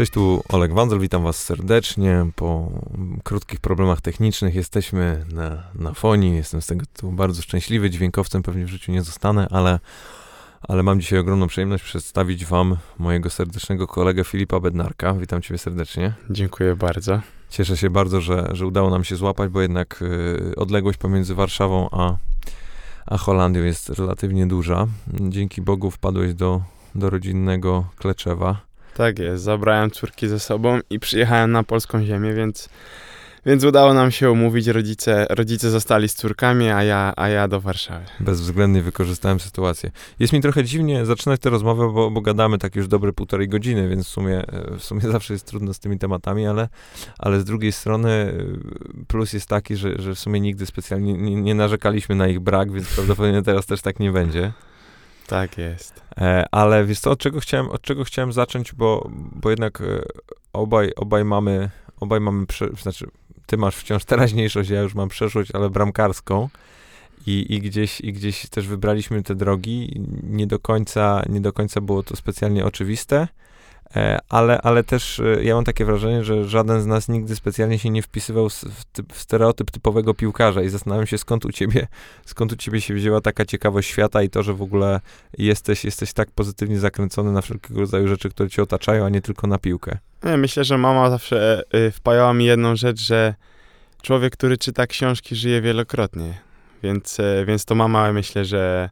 Cześć, tu Oleg Wandel, witam Was serdecznie. Po krótkich problemach technicznych jesteśmy na, na fonii. Jestem z tego tu bardzo szczęśliwy. Dźwiękowcem pewnie w życiu nie zostanę, ale, ale mam dzisiaj ogromną przyjemność przedstawić Wam mojego serdecznego kolegę Filipa Bednarka. Witam Ciebie serdecznie. Dziękuję bardzo. Cieszę się bardzo, że, że udało nam się złapać, bo jednak y, odległość pomiędzy Warszawą a, a Holandią jest relatywnie duża. Dzięki Bogu wpadłeś do, do rodzinnego Kleczewa. Tak jest, zabrałem córki ze sobą i przyjechałem na polską ziemię, więc, więc udało nam się umówić. Rodzice, rodzice zostali z córkami, a ja, a ja do Warszawy. Bezwzględnie wykorzystałem sytuację. Jest mi trochę dziwnie zaczynać tę rozmowę, bo, bo gadamy tak już dobre półtorej godziny, więc w sumie, w sumie zawsze jest trudno z tymi tematami, ale, ale z drugiej strony plus jest taki, że, że w sumie nigdy specjalnie nie, nie narzekaliśmy na ich brak, więc prawdopodobnie teraz też tak nie będzie. Tak jest. E, ale wiesz co, od czego chciałem, od czego chciałem zacząć, bo, bo jednak e, obaj, obaj mamy, obaj mamy, prze, znaczy ty masz wciąż teraźniejszość, ja już mam przeszłość, ale bramkarską. I, i, gdzieś, I gdzieś też wybraliśmy te drogi. Nie do końca, nie do końca było to specjalnie oczywiste. E, ale, ale też e, ja mam takie wrażenie, że żaden z nas nigdy specjalnie się nie wpisywał w, w stereotyp typowego piłkarza i zastanawiam się, skąd u ciebie, skąd u ciebie się wzięła taka ciekawość świata i to, że w ogóle jesteś, jesteś tak pozytywnie zakręcony na wszelkiego rodzaju rzeczy, które cię otaczają, a nie tylko na piłkę. Ja myślę, że mama zawsze wpajała mi jedną rzecz, że człowiek, który czyta książki, żyje wielokrotnie. Więc, więc to mama myślę, że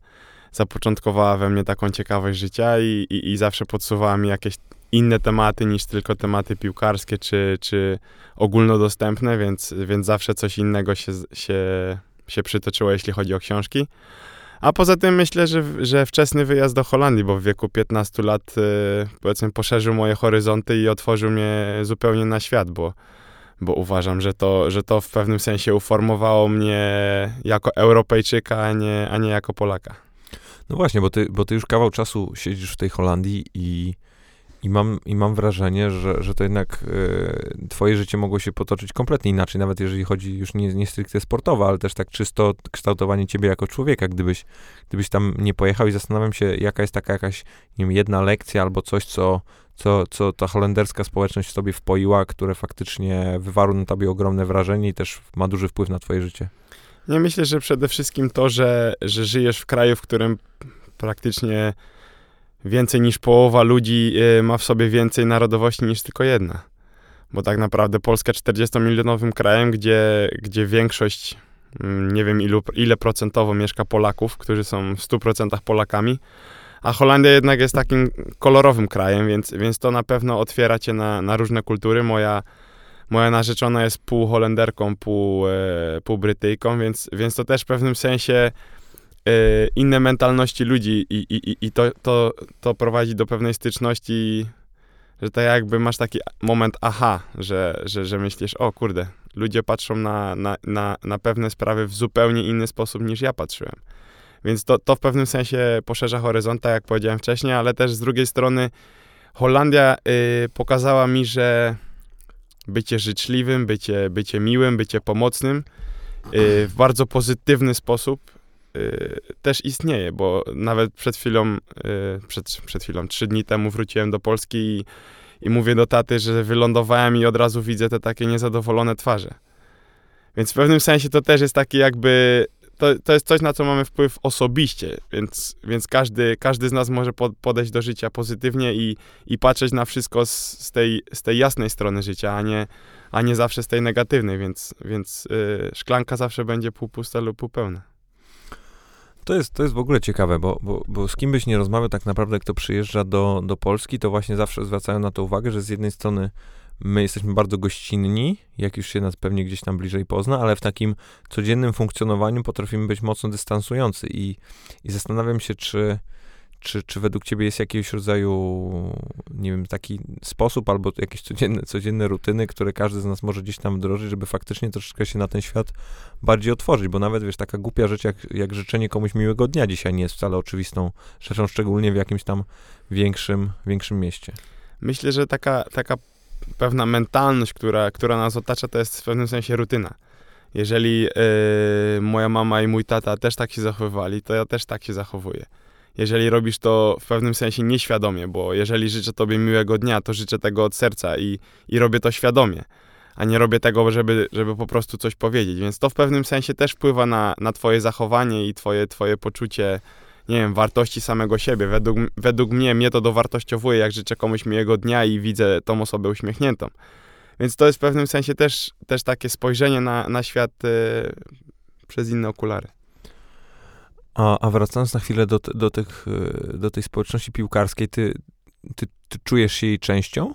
zapoczątkowała we mnie taką ciekawość życia i, i, i zawsze podsuwała mi jakieś inne tematy niż tylko tematy piłkarskie czy, czy ogólnodostępne, więc, więc zawsze coś innego się, się, się przytoczyło, jeśli chodzi o książki. A poza tym myślę, że, że wczesny wyjazd do Holandii, bo w wieku 15 lat y, powiedzmy poszerzył moje horyzonty i otworzył mnie zupełnie na świat, bo, bo uważam, że to, że to w pewnym sensie uformowało mnie jako Europejczyka, a nie, a nie jako Polaka. No właśnie, bo ty, bo ty już kawał czasu siedzisz w tej Holandii i i mam, I mam wrażenie, że, że to jednak y, twoje życie mogło się potoczyć kompletnie inaczej, nawet jeżeli chodzi już nie, nie stricte sportowo, ale też tak czysto kształtowanie ciebie jako człowieka, gdybyś, gdybyś tam nie pojechał i zastanawiam się, jaka jest taka jakaś, nie wiem, jedna lekcja albo coś, co, co, co ta holenderska społeczność w tobie wpoiła, które faktycznie wywarło na tobie ogromne wrażenie i też ma duży wpływ na twoje życie. Ja myślę, że przede wszystkim to, że, że żyjesz w kraju, w którym praktycznie więcej niż połowa ludzi y, ma w sobie więcej narodowości niż tylko jedna. Bo tak naprawdę Polska 40-milionowym krajem, gdzie, gdzie większość, mm, nie wiem ilu, ile procentowo mieszka Polaków, którzy są w 100% Polakami, a Holandia jednak jest takim kolorowym krajem, więc, więc to na pewno otwiera cię na, na różne kultury. Moja, moja narzeczona jest pół Holenderką, pół, e, pół Brytyjką, więc, więc to też w pewnym sensie E, inne mentalności ludzi i, i, i to, to, to prowadzi do pewnej styczności, że tak jakby masz taki moment aha, że, że, że myślisz, o kurde, ludzie patrzą na, na, na, na pewne sprawy w zupełnie inny sposób niż ja patrzyłem. Więc to, to w pewnym sensie poszerza horyzonta, jak powiedziałem wcześniej, ale też z drugiej strony Holandia y, pokazała mi, że bycie życzliwym, bycie, bycie miłym, bycie pomocnym y, w bardzo pozytywny sposób Y, też istnieje, bo nawet przed chwilą, y, przed, przed chwilą, trzy dni temu wróciłem do Polski i, i mówię do taty, że wylądowałem i od razu widzę te takie niezadowolone twarze. Więc w pewnym sensie to też jest taki jakby, to, to jest coś, na co mamy wpływ osobiście, więc, więc każdy, każdy z nas może podejść do życia pozytywnie i, i patrzeć na wszystko z, z, tej, z tej jasnej strony życia, a nie, a nie zawsze z tej negatywnej, więc, więc yy, szklanka zawsze będzie pół pusta lub pół pełna. To jest, to jest w ogóle ciekawe, bo, bo, bo z kim byś nie rozmawiał tak naprawdę, kto przyjeżdża do, do Polski, to właśnie zawsze zwracają na to uwagę, że z jednej strony my jesteśmy bardzo gościnni, jak już się nas pewnie gdzieś tam bliżej pozna, ale w takim codziennym funkcjonowaniu potrafimy być mocno dystansujący i, i zastanawiam się, czy czy, czy według ciebie jest jakiegoś rodzaju, nie wiem, taki sposób albo jakieś codzienne, codzienne rutyny, które każdy z nas może gdzieś tam wdrożyć, żeby faktycznie troszeczkę się na ten świat bardziej otworzyć, bo nawet, wiesz, taka głupia rzecz jak, jak życzenie komuś miłego dnia dzisiaj nie jest wcale oczywistą rzeczą, szczególnie w jakimś tam większym, większym mieście. Myślę, że taka, taka pewna mentalność, która, która nas otacza, to jest w pewnym sensie rutyna. Jeżeli yy, moja mama i mój tata też tak się zachowywali, to ja też tak się zachowuję jeżeli robisz to w pewnym sensie nieświadomie, bo jeżeli życzę tobie miłego dnia, to życzę tego od serca i, i robię to świadomie, a nie robię tego, żeby, żeby po prostu coś powiedzieć. Więc to w pewnym sensie też wpływa na, na twoje zachowanie i twoje, twoje poczucie, nie wiem, wartości samego siebie. Według, według mnie, mnie to dowartościowuje, jak życzę komuś miłego dnia i widzę tą osobę uśmiechniętą. Więc to jest w pewnym sensie też, też takie spojrzenie na, na świat y, przez inne okulary. A, a wracając na chwilę do, do, tych, e, do tej społeczności piłkarskiej, ty, ty, ty czujesz się jej częścią?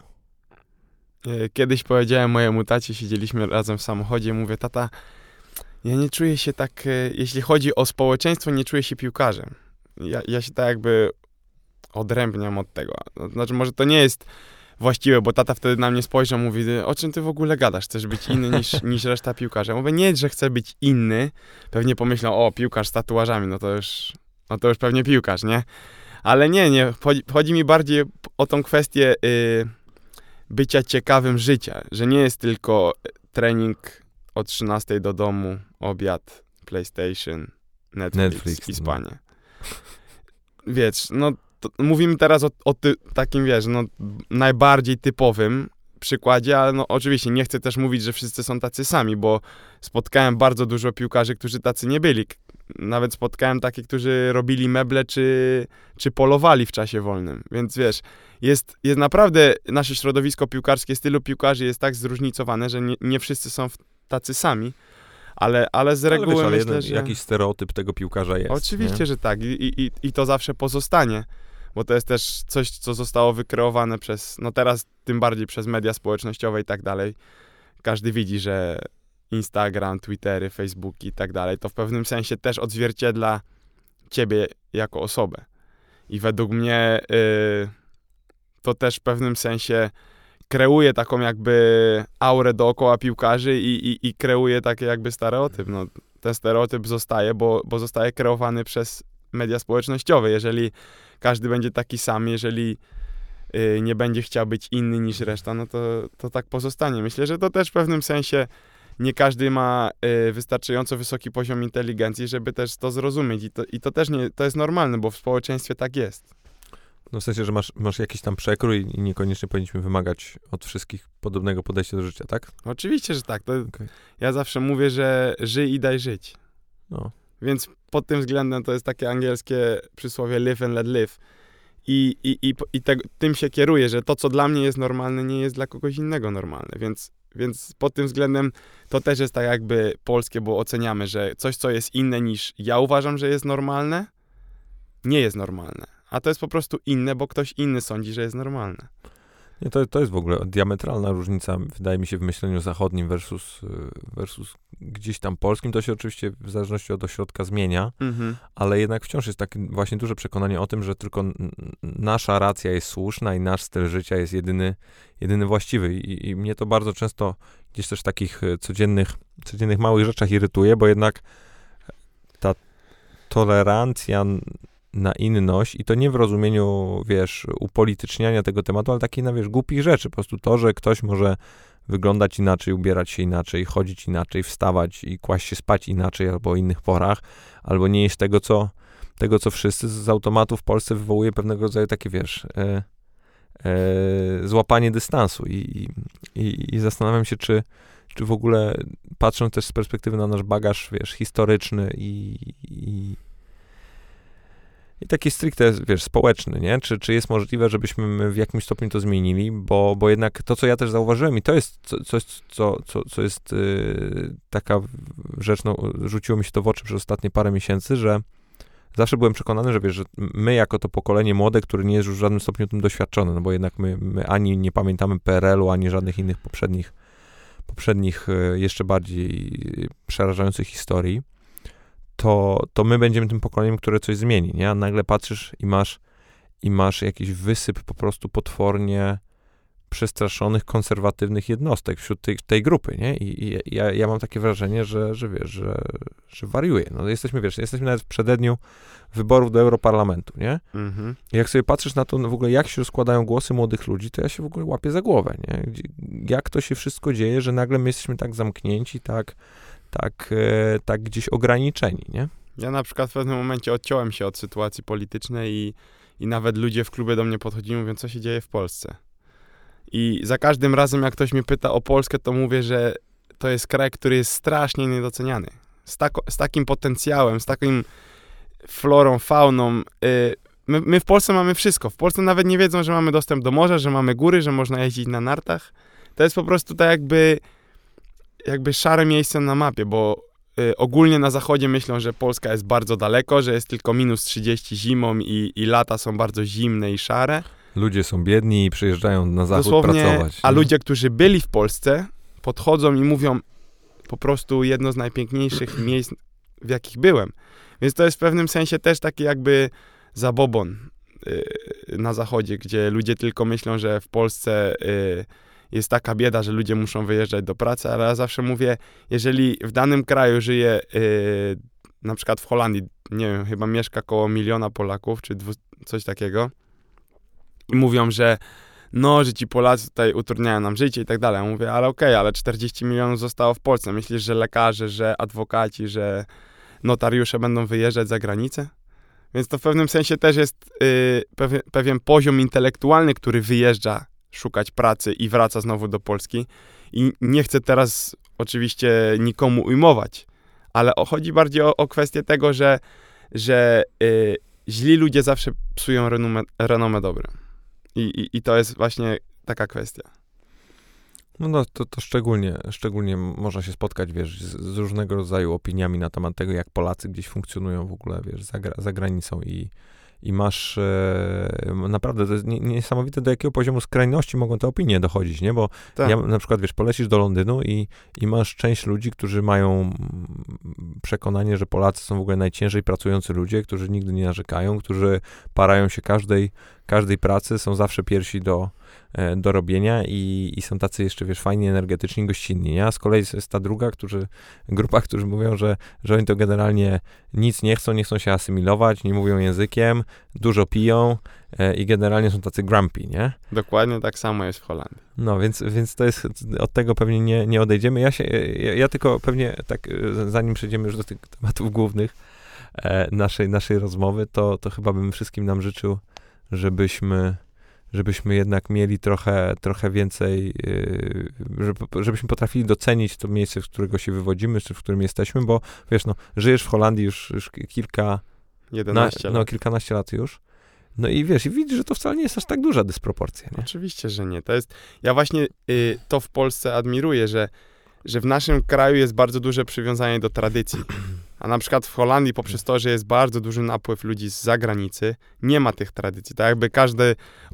E, kiedyś powiedziałem mojemu tacie, siedzieliśmy razem w samochodzie, mówię, tata, ja nie czuję się tak, jeśli chodzi o społeczeństwo, nie czuję się piłkarzem. Ja, ja się tak jakby odrębniam od tego. Znaczy, może to nie jest właściwe, bo tata wtedy na mnie spojrzał, mówi, o czym ty w ogóle gadasz? Chcesz być inny niż, niż reszta piłkarzy? Ja mówię, nie, że chcę być inny. Pewnie pomyślał, o, piłkarz z tatuażami, no to już, no to już pewnie piłkarz, nie? Ale nie, nie, chodzi, chodzi mi bardziej o tą kwestię y, bycia ciekawym życia, że nie jest tylko trening o 13 do domu, obiad, PlayStation, Netflix, Netflix i spanie. No. Wiesz, no mówimy teraz o, o ty, takim, wiesz, no, najbardziej typowym przykładzie, ale no oczywiście nie chcę też mówić, że wszyscy są tacy sami, bo spotkałem bardzo dużo piłkarzy, którzy tacy nie byli. Nawet spotkałem takich, którzy robili meble czy, czy polowali w czasie wolnym. Więc wiesz, jest, jest naprawdę nasze środowisko piłkarskie, stylu piłkarzy jest tak zróżnicowane, że nie, nie wszyscy są tacy sami. Ale, ale z reguły ale wiesz, ale myślę, jeden, że... Jakiś stereotyp tego piłkarza jest. Oczywiście, nie? że tak. I, i, I to zawsze pozostanie bo to jest też coś, co zostało wykreowane przez, no teraz tym bardziej przez media społecznościowe i tak dalej. Każdy widzi, że Instagram, Twittery, Facebook i tak dalej, to w pewnym sensie też odzwierciedla ciebie jako osobę. I według mnie y, to też w pewnym sensie kreuje taką jakby aurę dookoła piłkarzy i, i, i kreuje taki jakby stereotyp. No, ten stereotyp zostaje, bo, bo zostaje kreowany przez media społecznościowe. Jeżeli każdy będzie taki sam, jeżeli y, nie będzie chciał być inny niż reszta, no to, to tak pozostanie. Myślę, że to też w pewnym sensie nie każdy ma y, wystarczająco wysoki poziom inteligencji, żeby też to zrozumieć. I to, i to też nie, to jest normalne, bo w społeczeństwie tak jest. No w sensie, że masz, masz jakiś tam przekrój i niekoniecznie powinniśmy wymagać od wszystkich podobnego podejścia do życia, tak? Oczywiście, że tak. Okay. Ja zawsze mówię, że żyj i daj żyć. No. Więc pod tym względem to jest takie angielskie przysłowie live and let live. I, i, i, i te, tym się kieruję, że to, co dla mnie jest normalne, nie jest dla kogoś innego normalne. Więc, więc pod tym względem to też jest tak jakby polskie, bo oceniamy, że coś, co jest inne niż ja uważam, że jest normalne, nie jest normalne. A to jest po prostu inne, bo ktoś inny sądzi, że jest normalne. Nie, to, to jest w ogóle diametralna różnica, wydaje mi się, w myśleniu zachodnim versus, y, versus gdzieś tam polskim. To się oczywiście w zależności od ośrodka zmienia, mhm. ale jednak wciąż jest takie właśnie duże przekonanie o tym, że tylko nasza racja jest słuszna i nasz styl życia jest jedyny, jedyny właściwy. I, I, mnie to bardzo często gdzieś też w takich y, codziennych, codziennych małych rzeczach irytuje, bo jednak ta tolerancja na inność i to nie w rozumieniu, wiesz, upolityczniania tego tematu, ale takiej, no wiesz, głupich rzeczy. Po prostu to, że ktoś może wyglądać inaczej, ubierać się inaczej, chodzić inaczej, wstawać i kłaść się spać inaczej albo o innych porach, albo nie jeść tego, co, tego, co wszyscy z automatu w Polsce wywołuje pewnego rodzaju takie, wiesz, e, e, złapanie dystansu I, i, i zastanawiam się, czy, czy w ogóle patrząc też z perspektywy na nasz bagaż, wiesz, historyczny i, i i taki stricte, wiesz, społeczny, nie? Czy, czy jest możliwe, żebyśmy w jakimś stopniu to zmienili, bo, bo jednak to, co ja też zauważyłem i to jest coś, co, co, co jest yy, taka rzecz, no, rzuciło mi się to w oczy przez ostatnie parę miesięcy, że zawsze byłem przekonany, że wiesz, że my jako to pokolenie młode, które nie jest już w żadnym stopniu tym doświadczone, no bo jednak my, my ani nie pamiętamy PRL-u, ani żadnych innych poprzednich, poprzednich y, jeszcze bardziej przerażających historii, to, to my będziemy tym pokoleniem, które coś zmieni, nie? A nagle patrzysz i masz, i masz jakiś wysyp po prostu potwornie przestraszonych, konserwatywnych jednostek wśród tej, tej grupy, nie? I, i ja, ja, mam takie wrażenie, że, że wiesz, że, że wariuje. No jesteśmy, wiesz, jesteśmy nawet w przededniu wyborów do Europarlamentu, nie? Mhm. I jak sobie patrzysz na to no w ogóle, jak się rozkładają głosy młodych ludzi, to ja się w ogóle łapię za głowę, nie? Jak to się wszystko dzieje, że nagle my jesteśmy tak zamknięci, tak tak, e, tak gdzieś ograniczeni, nie? Ja na przykład w pewnym momencie odciąłem się od sytuacji politycznej i, i nawet ludzie w klubie do mnie podchodzili mówią, co się dzieje w Polsce. I za każdym razem, jak ktoś mnie pyta o Polskę, to mówię, że to jest kraj, który jest strasznie niedoceniany. Z, tako, z takim potencjałem, z takim florą, fauną. Y, my, my, w Polsce mamy wszystko. W Polsce nawet nie wiedzą, że mamy dostęp do morza, że mamy góry, że można jeździć na nartach. To jest po prostu tak jakby, jakby szare miejsce na mapie, bo y, ogólnie na zachodzie myślą, że Polska jest bardzo daleko, że jest tylko minus 30 zimą i, i lata są bardzo zimne i szare. Ludzie są biedni i przyjeżdżają na zachód Dosłownie, pracować. A nie? ludzie, którzy byli w Polsce, podchodzą i mówią po prostu jedno z najpiękniejszych miejsc, w jakich byłem. Więc to jest w pewnym sensie też taki jakby zabobon y, na zachodzie, gdzie ludzie tylko myślą, że w Polsce y, jest taka bieda, że ludzie muszą wyjeżdżać do pracy, ale ja zawsze mówię, jeżeli w danym kraju żyje, y, na przykład w Holandii, nie wiem, chyba mieszka około miliona Polaków, czy coś takiego, i mówią, że no, że ci Polacy tutaj utrudniają nam życie i tak dalej. Ja mówię, ale okej, okay, ale 40 milionów zostało w Polsce. Myślisz, że lekarze, że adwokaci, że notariusze będą wyjeżdżać za granicę? Więc to w pewnym sensie też jest yy, pewien, pewien poziom intelektualny, który wyjeżdża szukać pracy i wraca znowu do Polski. I nie chcę teraz oczywiście nikomu ujmować, ale chodzi bardziej o, o kwestię tego, że, że yy, źli ludzie zawsze psują renomę, renomę dobre. I, i, I to jest właśnie taka kwestia. No, no to, to szczególnie, szczególnie można się spotkać, wiesz, z, z, różnego rodzaju opiniami na temat tego, jak Polacy gdzieś funkcjonują w ogóle, wiesz, za, za granicą i, i masz e, naprawdę, to jest niesamowite, do jakiego poziomu skrajności mogą te opinie dochodzić, nie? Bo tak. ja na przykład, wiesz, polecisz do Londynu i, i masz część ludzi, którzy mają przekonanie, że Polacy są w ogóle najciężej pracujący ludzie, którzy nigdy nie narzekają, którzy parają się każdej, każdej pracy, są zawsze pierwsi do, do robienia i, i są tacy jeszcze, wiesz, fajni, energetyczni, gościnni, nie? A z kolei jest ta druga, którzy, grupa, którzy mówią, że, że oni to generalnie nic nie chcą, nie chcą się asymilować, nie mówią językiem, dużo piją e, i generalnie są tacy grumpy, nie? Dokładnie tak samo jest w Holandii. No, więc, więc to jest, od tego pewnie nie, nie odejdziemy. Ja się, ja, ja tylko pewnie tak, e, zanim przejdziemy już do tych tematów głównych naszej, naszej rozmowy, to, to chyba bym wszystkim nam życzył, żebyśmy żebyśmy jednak mieli trochę, trochę więcej, yy, żebyśmy potrafili docenić to miejsce, z którego się wywodzimy, czy w którym jesteśmy, bo wiesz, no, żyjesz w Holandii już, już kilka... 11 na. No, kilkanaście lat już. No i wiesz, i widzisz, że to wcale nie jest aż tak duża dysproporcja. Nie? Oczywiście, że nie. To jest, ja właśnie y, to w Polsce admiruję, że, że w naszym kraju jest bardzo duże przywiązanie do tradycji. A na przykład w Holandii, poprzez to, że jest bardzo duży napływ ludzi z zagranicy, nie ma tych tradycji. Tak jakby każda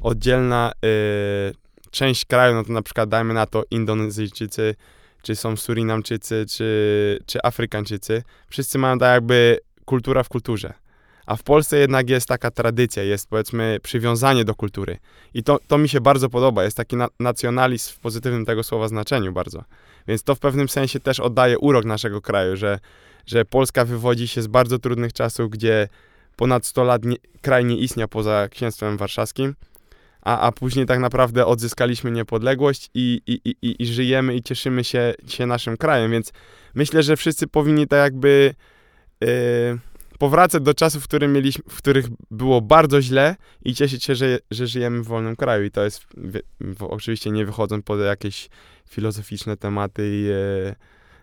oddzielna y, część kraju, no to na przykład dajmy na to Indonezyjczycy, czy są Surinamczycy, czy, czy Afrykańczycy, wszyscy mają tak jakby kultura w kulturze. A w Polsce jednak jest taka tradycja, jest powiedzmy przywiązanie do kultury. I to, to mi się bardzo podoba. Jest taki na nacjonalizm w pozytywnym tego słowa znaczeniu bardzo. Więc to w pewnym sensie też oddaje urok naszego kraju, że że Polska wywodzi się z bardzo trudnych czasów, gdzie ponad 100 lat nie, kraj nie istniał poza księstwem warszawskim, a, a później tak naprawdę odzyskaliśmy niepodległość i, i, i, i żyjemy i cieszymy się, się naszym krajem, więc myślę, że wszyscy powinni tak jakby yy, powracać do czasów, w, których mieliśmy, w których było bardzo źle i cieszyć się, że, że żyjemy w wolnym kraju. I to jest w, w, oczywiście nie wychodząc poza jakieś filozoficzne tematy i yy,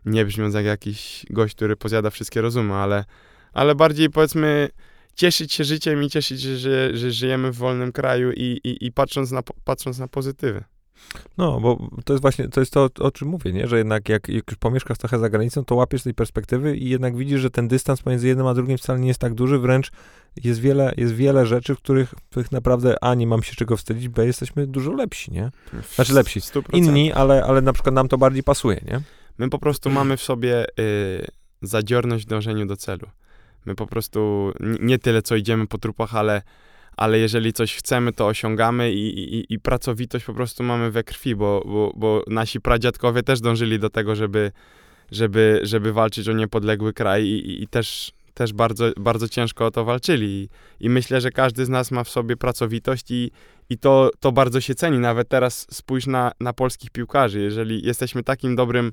nie brzmiąc jak jakiś gość, który pozjada wszystkie rozumy, ale, ale bardziej powiedzmy cieszyć się życiem i cieszyć się, że, że żyjemy w wolnym kraju i, i, i patrząc, na, patrząc na pozytywy. No, bo to jest właśnie, to jest to, o czym mówię, nie? że jednak jak, jak już pomieszkasz trochę za granicą, to łapiesz tej perspektywy i jednak widzisz, że ten dystans pomiędzy jednym a drugim wcale nie jest tak duży, wręcz jest wiele, jest wiele rzeczy, w których, w których naprawdę A, nie mam się czego wstydzić, B, jesteśmy dużo lepsi, nie? Znaczy lepsi, inni, ale, ale na przykład nam to bardziej pasuje, nie? My po prostu mamy w sobie y, zadziorność w dążeniu do celu. My po prostu nie tyle, co idziemy po trupach, ale, ale jeżeli coś chcemy, to osiągamy i, i, i pracowitość po prostu mamy we krwi, bo, bo, bo nasi pradziadkowie też dążyli do tego, żeby, żeby, żeby walczyć o niepodległy kraj i, i też, też bardzo, bardzo ciężko o to walczyli. I, myślę, że każdy z nas ma w sobie pracowitość i, i to, to bardzo się ceni. Nawet teraz spójrz na, na polskich piłkarzy. Jeżeli jesteśmy takim dobrym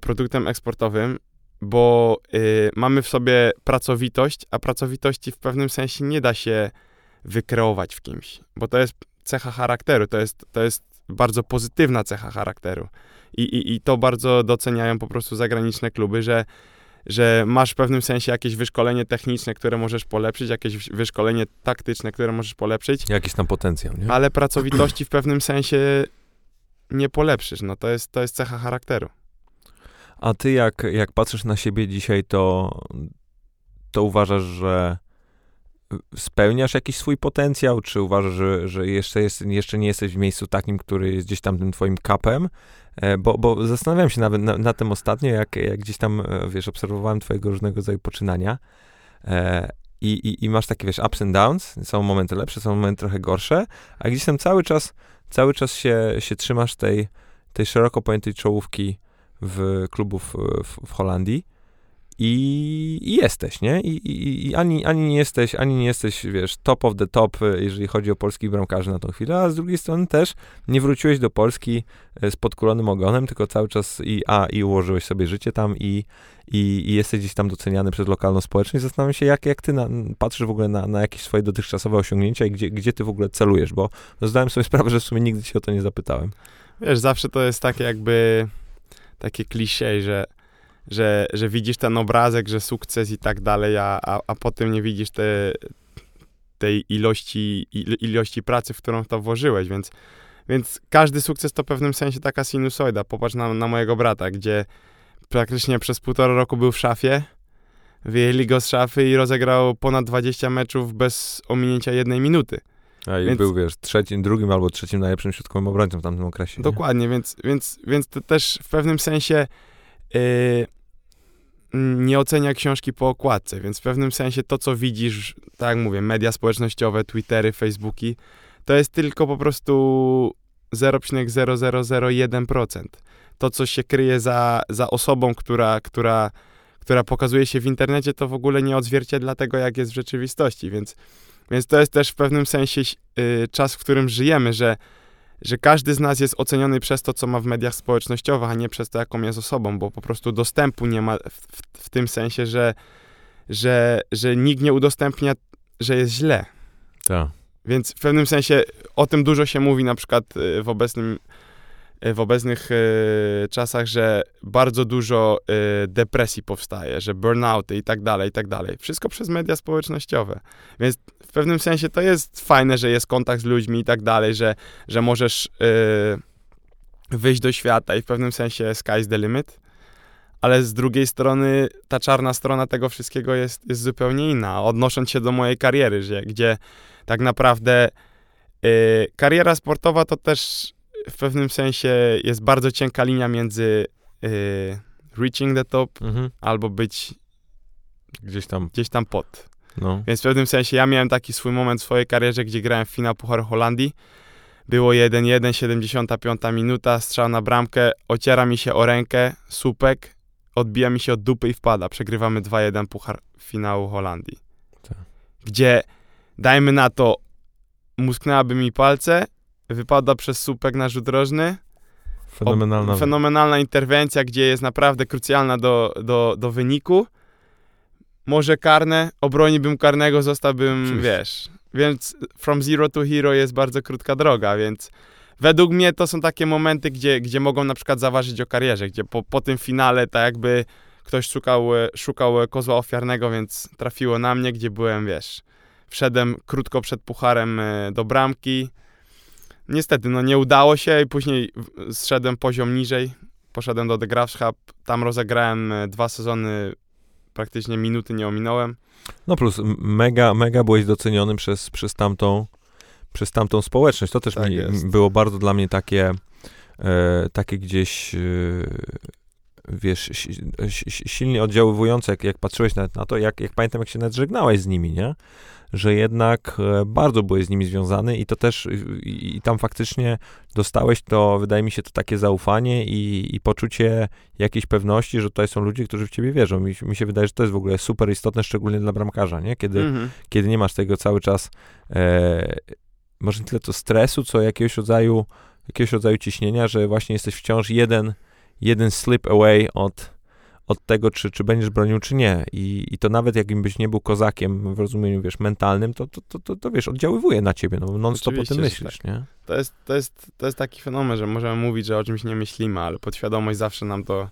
produktem eksportowym, bo y, mamy w sobie pracowitość, a pracowitości w pewnym sensie nie da się wykreować w kimś, bo to jest cecha charakteru, to jest, to jest bardzo pozytywna cecha charakteru. I, i, I to bardzo doceniają po prostu zagraniczne kluby, że, że masz w pewnym sensie jakieś wyszkolenie techniczne, które możesz polepszyć, jakieś wyszkolenie taktyczne, które możesz polepszyć. Jakiś tam potencjał, nie? Ale pracowitości w pewnym sensie nie polepszysz. No to jest, to jest cecha charakteru. A ty jak, jak patrzysz na siebie dzisiaj, to, to uważasz, że spełniasz jakiś swój potencjał, czy uważasz, że, że jeszcze, jest, jeszcze nie jesteś w miejscu takim, który jest gdzieś tam tym twoim kapem? E, bo, bo zastanawiam się nawet na, na tym ostatnio, jak, jak gdzieś tam, e, wiesz, obserwowałem twojego różnego rodzaju poczynania e, i, i, i masz takie, wiesz, ups and downs, są momenty lepsze, są momenty trochę gorsze, a gdzieś tam cały czas, cały czas się, się trzymasz tej, tej szeroko pojętej czołówki w klubów w, w Holandii i, i jesteś, nie? I, i, I, ani, ani nie jesteś, ani nie jesteś, wiesz, top of the top, jeżeli chodzi o polskich bramkarzy na tą chwilę, a z drugiej strony też nie wróciłeś do Polski e, z podkulonym ogonem, tylko cały czas i a, i ułożyłeś sobie życie tam i, i, i jesteś gdzieś tam doceniany przez lokalną społeczność. Zastanawiam się, jak, jak ty na, patrzysz w ogóle na, na jakieś swoje dotychczasowe osiągnięcia i gdzie, gdzie ty w ogóle celujesz, bo zdałem sobie sprawę, że w sumie nigdy cię o to nie zapytałem. Wiesz, zawsze to jest takie jakby takie klisze, że że, że widzisz ten obrazek, że sukces i tak dalej, a, a, a potem nie widzisz te, tej ilości, il, ilości pracy, w którą to włożyłeś, więc, więc każdy sukces to w pewnym sensie taka sinusoida. Popatrz na, na mojego brata, gdzie praktycznie przez półtora roku był w szafie, wyjęli go z szafy i rozegrał ponad 20 meczów bez ominięcia jednej minuty. A i więc, był, wiesz, trzecim, drugim albo trzecim najlepszym środkowym obrońcą w tamtym okresie. Dokładnie, więc, więc, więc to też w pewnym sensie yy, nie ocenia książki po okładce, więc w pewnym sensie to, co widzisz, tak jak mówię, media społecznościowe, Twittery, Facebooki, to jest tylko po prostu 0,0001%. To, co się kryje za, za osobą, która, która, która pokazuje się w internecie, to w ogóle nie odzwierciedla tego, jak jest w rzeczywistości, więc, więc to jest też w pewnym sensie y, czas, w którym żyjemy, że że każdy z nas jest oceniony przez to, co ma w mediach społecznościowych, a nie przez to, jaką jest osobą, bo po prostu dostępu nie ma w, w, w tym sensie, że, że, że nikt nie udostępnia, że jest źle. Tak. Więc w pewnym sensie o tym dużo się mówi na przykład y, w obecnym w obecnych y, czasach, że bardzo dużo y, depresji powstaje, że burnouty i tak dalej, i tak dalej. Wszystko przez media społecznościowe. Więc w pewnym sensie to jest fajne, że jest kontakt z ludźmi i tak dalej, że, że możesz wyjść do świata i w pewnym sensie sky's the limit. Ale z drugiej strony ta czarna strona tego wszystkiego jest, jest zupełnie inna. Odnosząc się do mojej kariery, że, gdzie tak naprawdę kariera sportowa to też w pewnym sensie jest bardzo cienka linia między y, reaching the top mhm. albo być gdzieś tam, gdzieś tam pod. No. Więc w pewnym sensie ja miałem taki swój moment w swojej karierze, gdzie grałem w finał Pucharu Holandii. Było 1-1, 75 minuta, strzał na bramkę, ociera mi się o rękę, słupek, odbija mi się od dupy i wpada. Przegrywamy 2-1 Puchar finału Holandii. Tak. Gdzie, dajmy na to, musknęłaby mi palce, wypada przez słupek na rzut rożny. Fenomenalna. O, fenomenalna interwencja, gdzie jest naprawdę krucjalna do, do, do wyniku. Może karne, obroniłbym karnego, zostałbym, wiesz. Więc from zero to hero jest bardzo krótka droga, więc według mnie to są takie momenty, gdzie, gdzie mogą na przykład zaważyć o karierze, gdzie po, po tym finale tak jakby ktoś szukał, szukał kozła ofiarnego, więc trafiło na mnie, gdzie byłem, wiesz, wszedłem krótko przed pucharem e, do bramki, Niestety, no nie udało się i później zszedłem poziom niżej, poszedłem do The Grafschap, tam rozegrałem e, dwa sezony, praktycznie minuty nie ominąłem. No plus mega, mega byłeś doceniony przez, przez, tamtą, przez tamtą społeczność. To też tak mi, było bardzo dla mnie takie, e, takie gdzieś... E, wiesz, silnie oddziaływujące, jak, jak patrzyłeś na, na to, jak, jak pamiętam, jak się nadżegnałeś z nimi, nie? Że jednak e, bardzo byłeś z nimi związany i to też, i, i tam faktycznie dostałeś to, wydaje mi się, to takie zaufanie i, i poczucie jakiejś pewności, że tutaj są ludzie, którzy w ciebie wierzą. Mi, mi się wydaje, że to jest w ogóle super istotne, szczególnie dla bramkarza, nie? Kiedy, mhm. kiedy nie masz tego cały czas, e, może nie tyle to stresu, co jakiegoś rodzaju, jakiegoś rodzaju ciśnienia, że właśnie jesteś wciąż jeden, jeden slip away od od tego, czy, czy będziesz bronił, czy nie. I, I to nawet jakbyś nie był kozakiem w rozumieniu, wiesz, mentalnym, to, to, to, to, to wiesz, oddziaływuje na ciebie, no non-stop o tym myślisz, tak. nie? To jest, to, jest, to jest taki fenomen, że możemy mówić, że o czymś nie myślimy, ale podświadomość zawsze nam to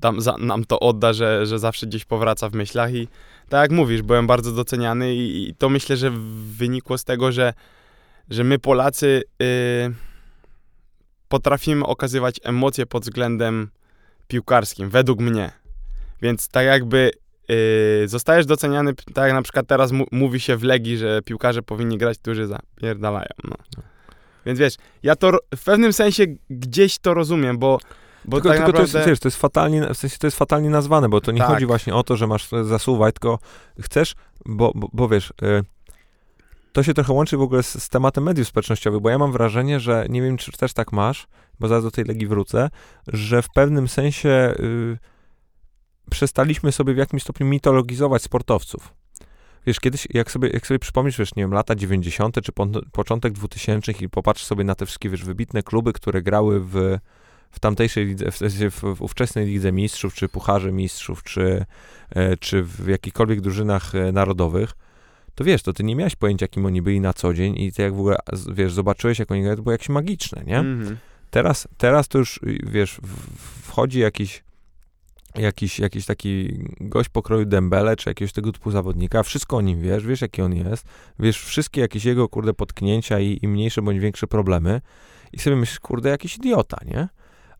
tam, za, nam to odda, że, że zawsze gdzieś powraca w myślach i tak jak mówisz, byłem bardzo doceniany i, i to myślę, że wynikło z tego, że, że my Polacy yy, potrafimy okazywać emocje pod względem piłkarskim, według mnie. Więc tak jakby yy, zostajesz doceniany, tak jak na przykład teraz mówi się w Legii, że piłkarze powinni grać, którzy zapierdalają. No. Więc wiesz, ja to w pewnym sensie gdzieś to rozumiem, bo bo tylko, tak tylko naprawdę... to, jest, wiesz, to jest fatalnie, w sensie to jest fatalnie nazwane, bo to nie tak. chodzi właśnie o to, że masz zasuwać, tylko chcesz, bo, bo, bo wiesz, y, to się trochę łączy w ogóle z, z, tematem mediów społecznościowych, bo ja mam wrażenie, że nie wiem, czy też tak masz, bo zaraz do tej legi wrócę, że w pewnym sensie y, przestaliśmy sobie w jakimś stopniu mitologizować sportowców. Wiesz, kiedyś, jak sobie, jak sobie przypomnisz, wiesz, nie wiem, lata 90. czy po, początek 2000 i popatrz sobie na te wszystkie, wiesz, wybitne kluby, które grały w w tamtejszej lidze, w, w, w ówczesnej lidze mistrzów, czy pucharze mistrzów, czy, e, czy w jakichkolwiek drużynach e, narodowych, to wiesz, to ty nie miałeś pojęcia, kim oni byli na co dzień i ty jak w ogóle, wiesz, zobaczyłeś, jak oni grają, to było jakieś magiczne, nie? Mm-hmm. Teraz, teraz to już, wiesz, wchodzi jakiś jakiś, jakiś taki gość pokroju Dembele, czy jakiegoś tego typu zawodnika, wszystko o nim wiesz, wiesz jaki on jest, wiesz wszystkie jakieś jego, kurde, potknięcia i, i mniejsze bądź większe problemy i sobie myślisz, kurde, jakiś idiota, nie?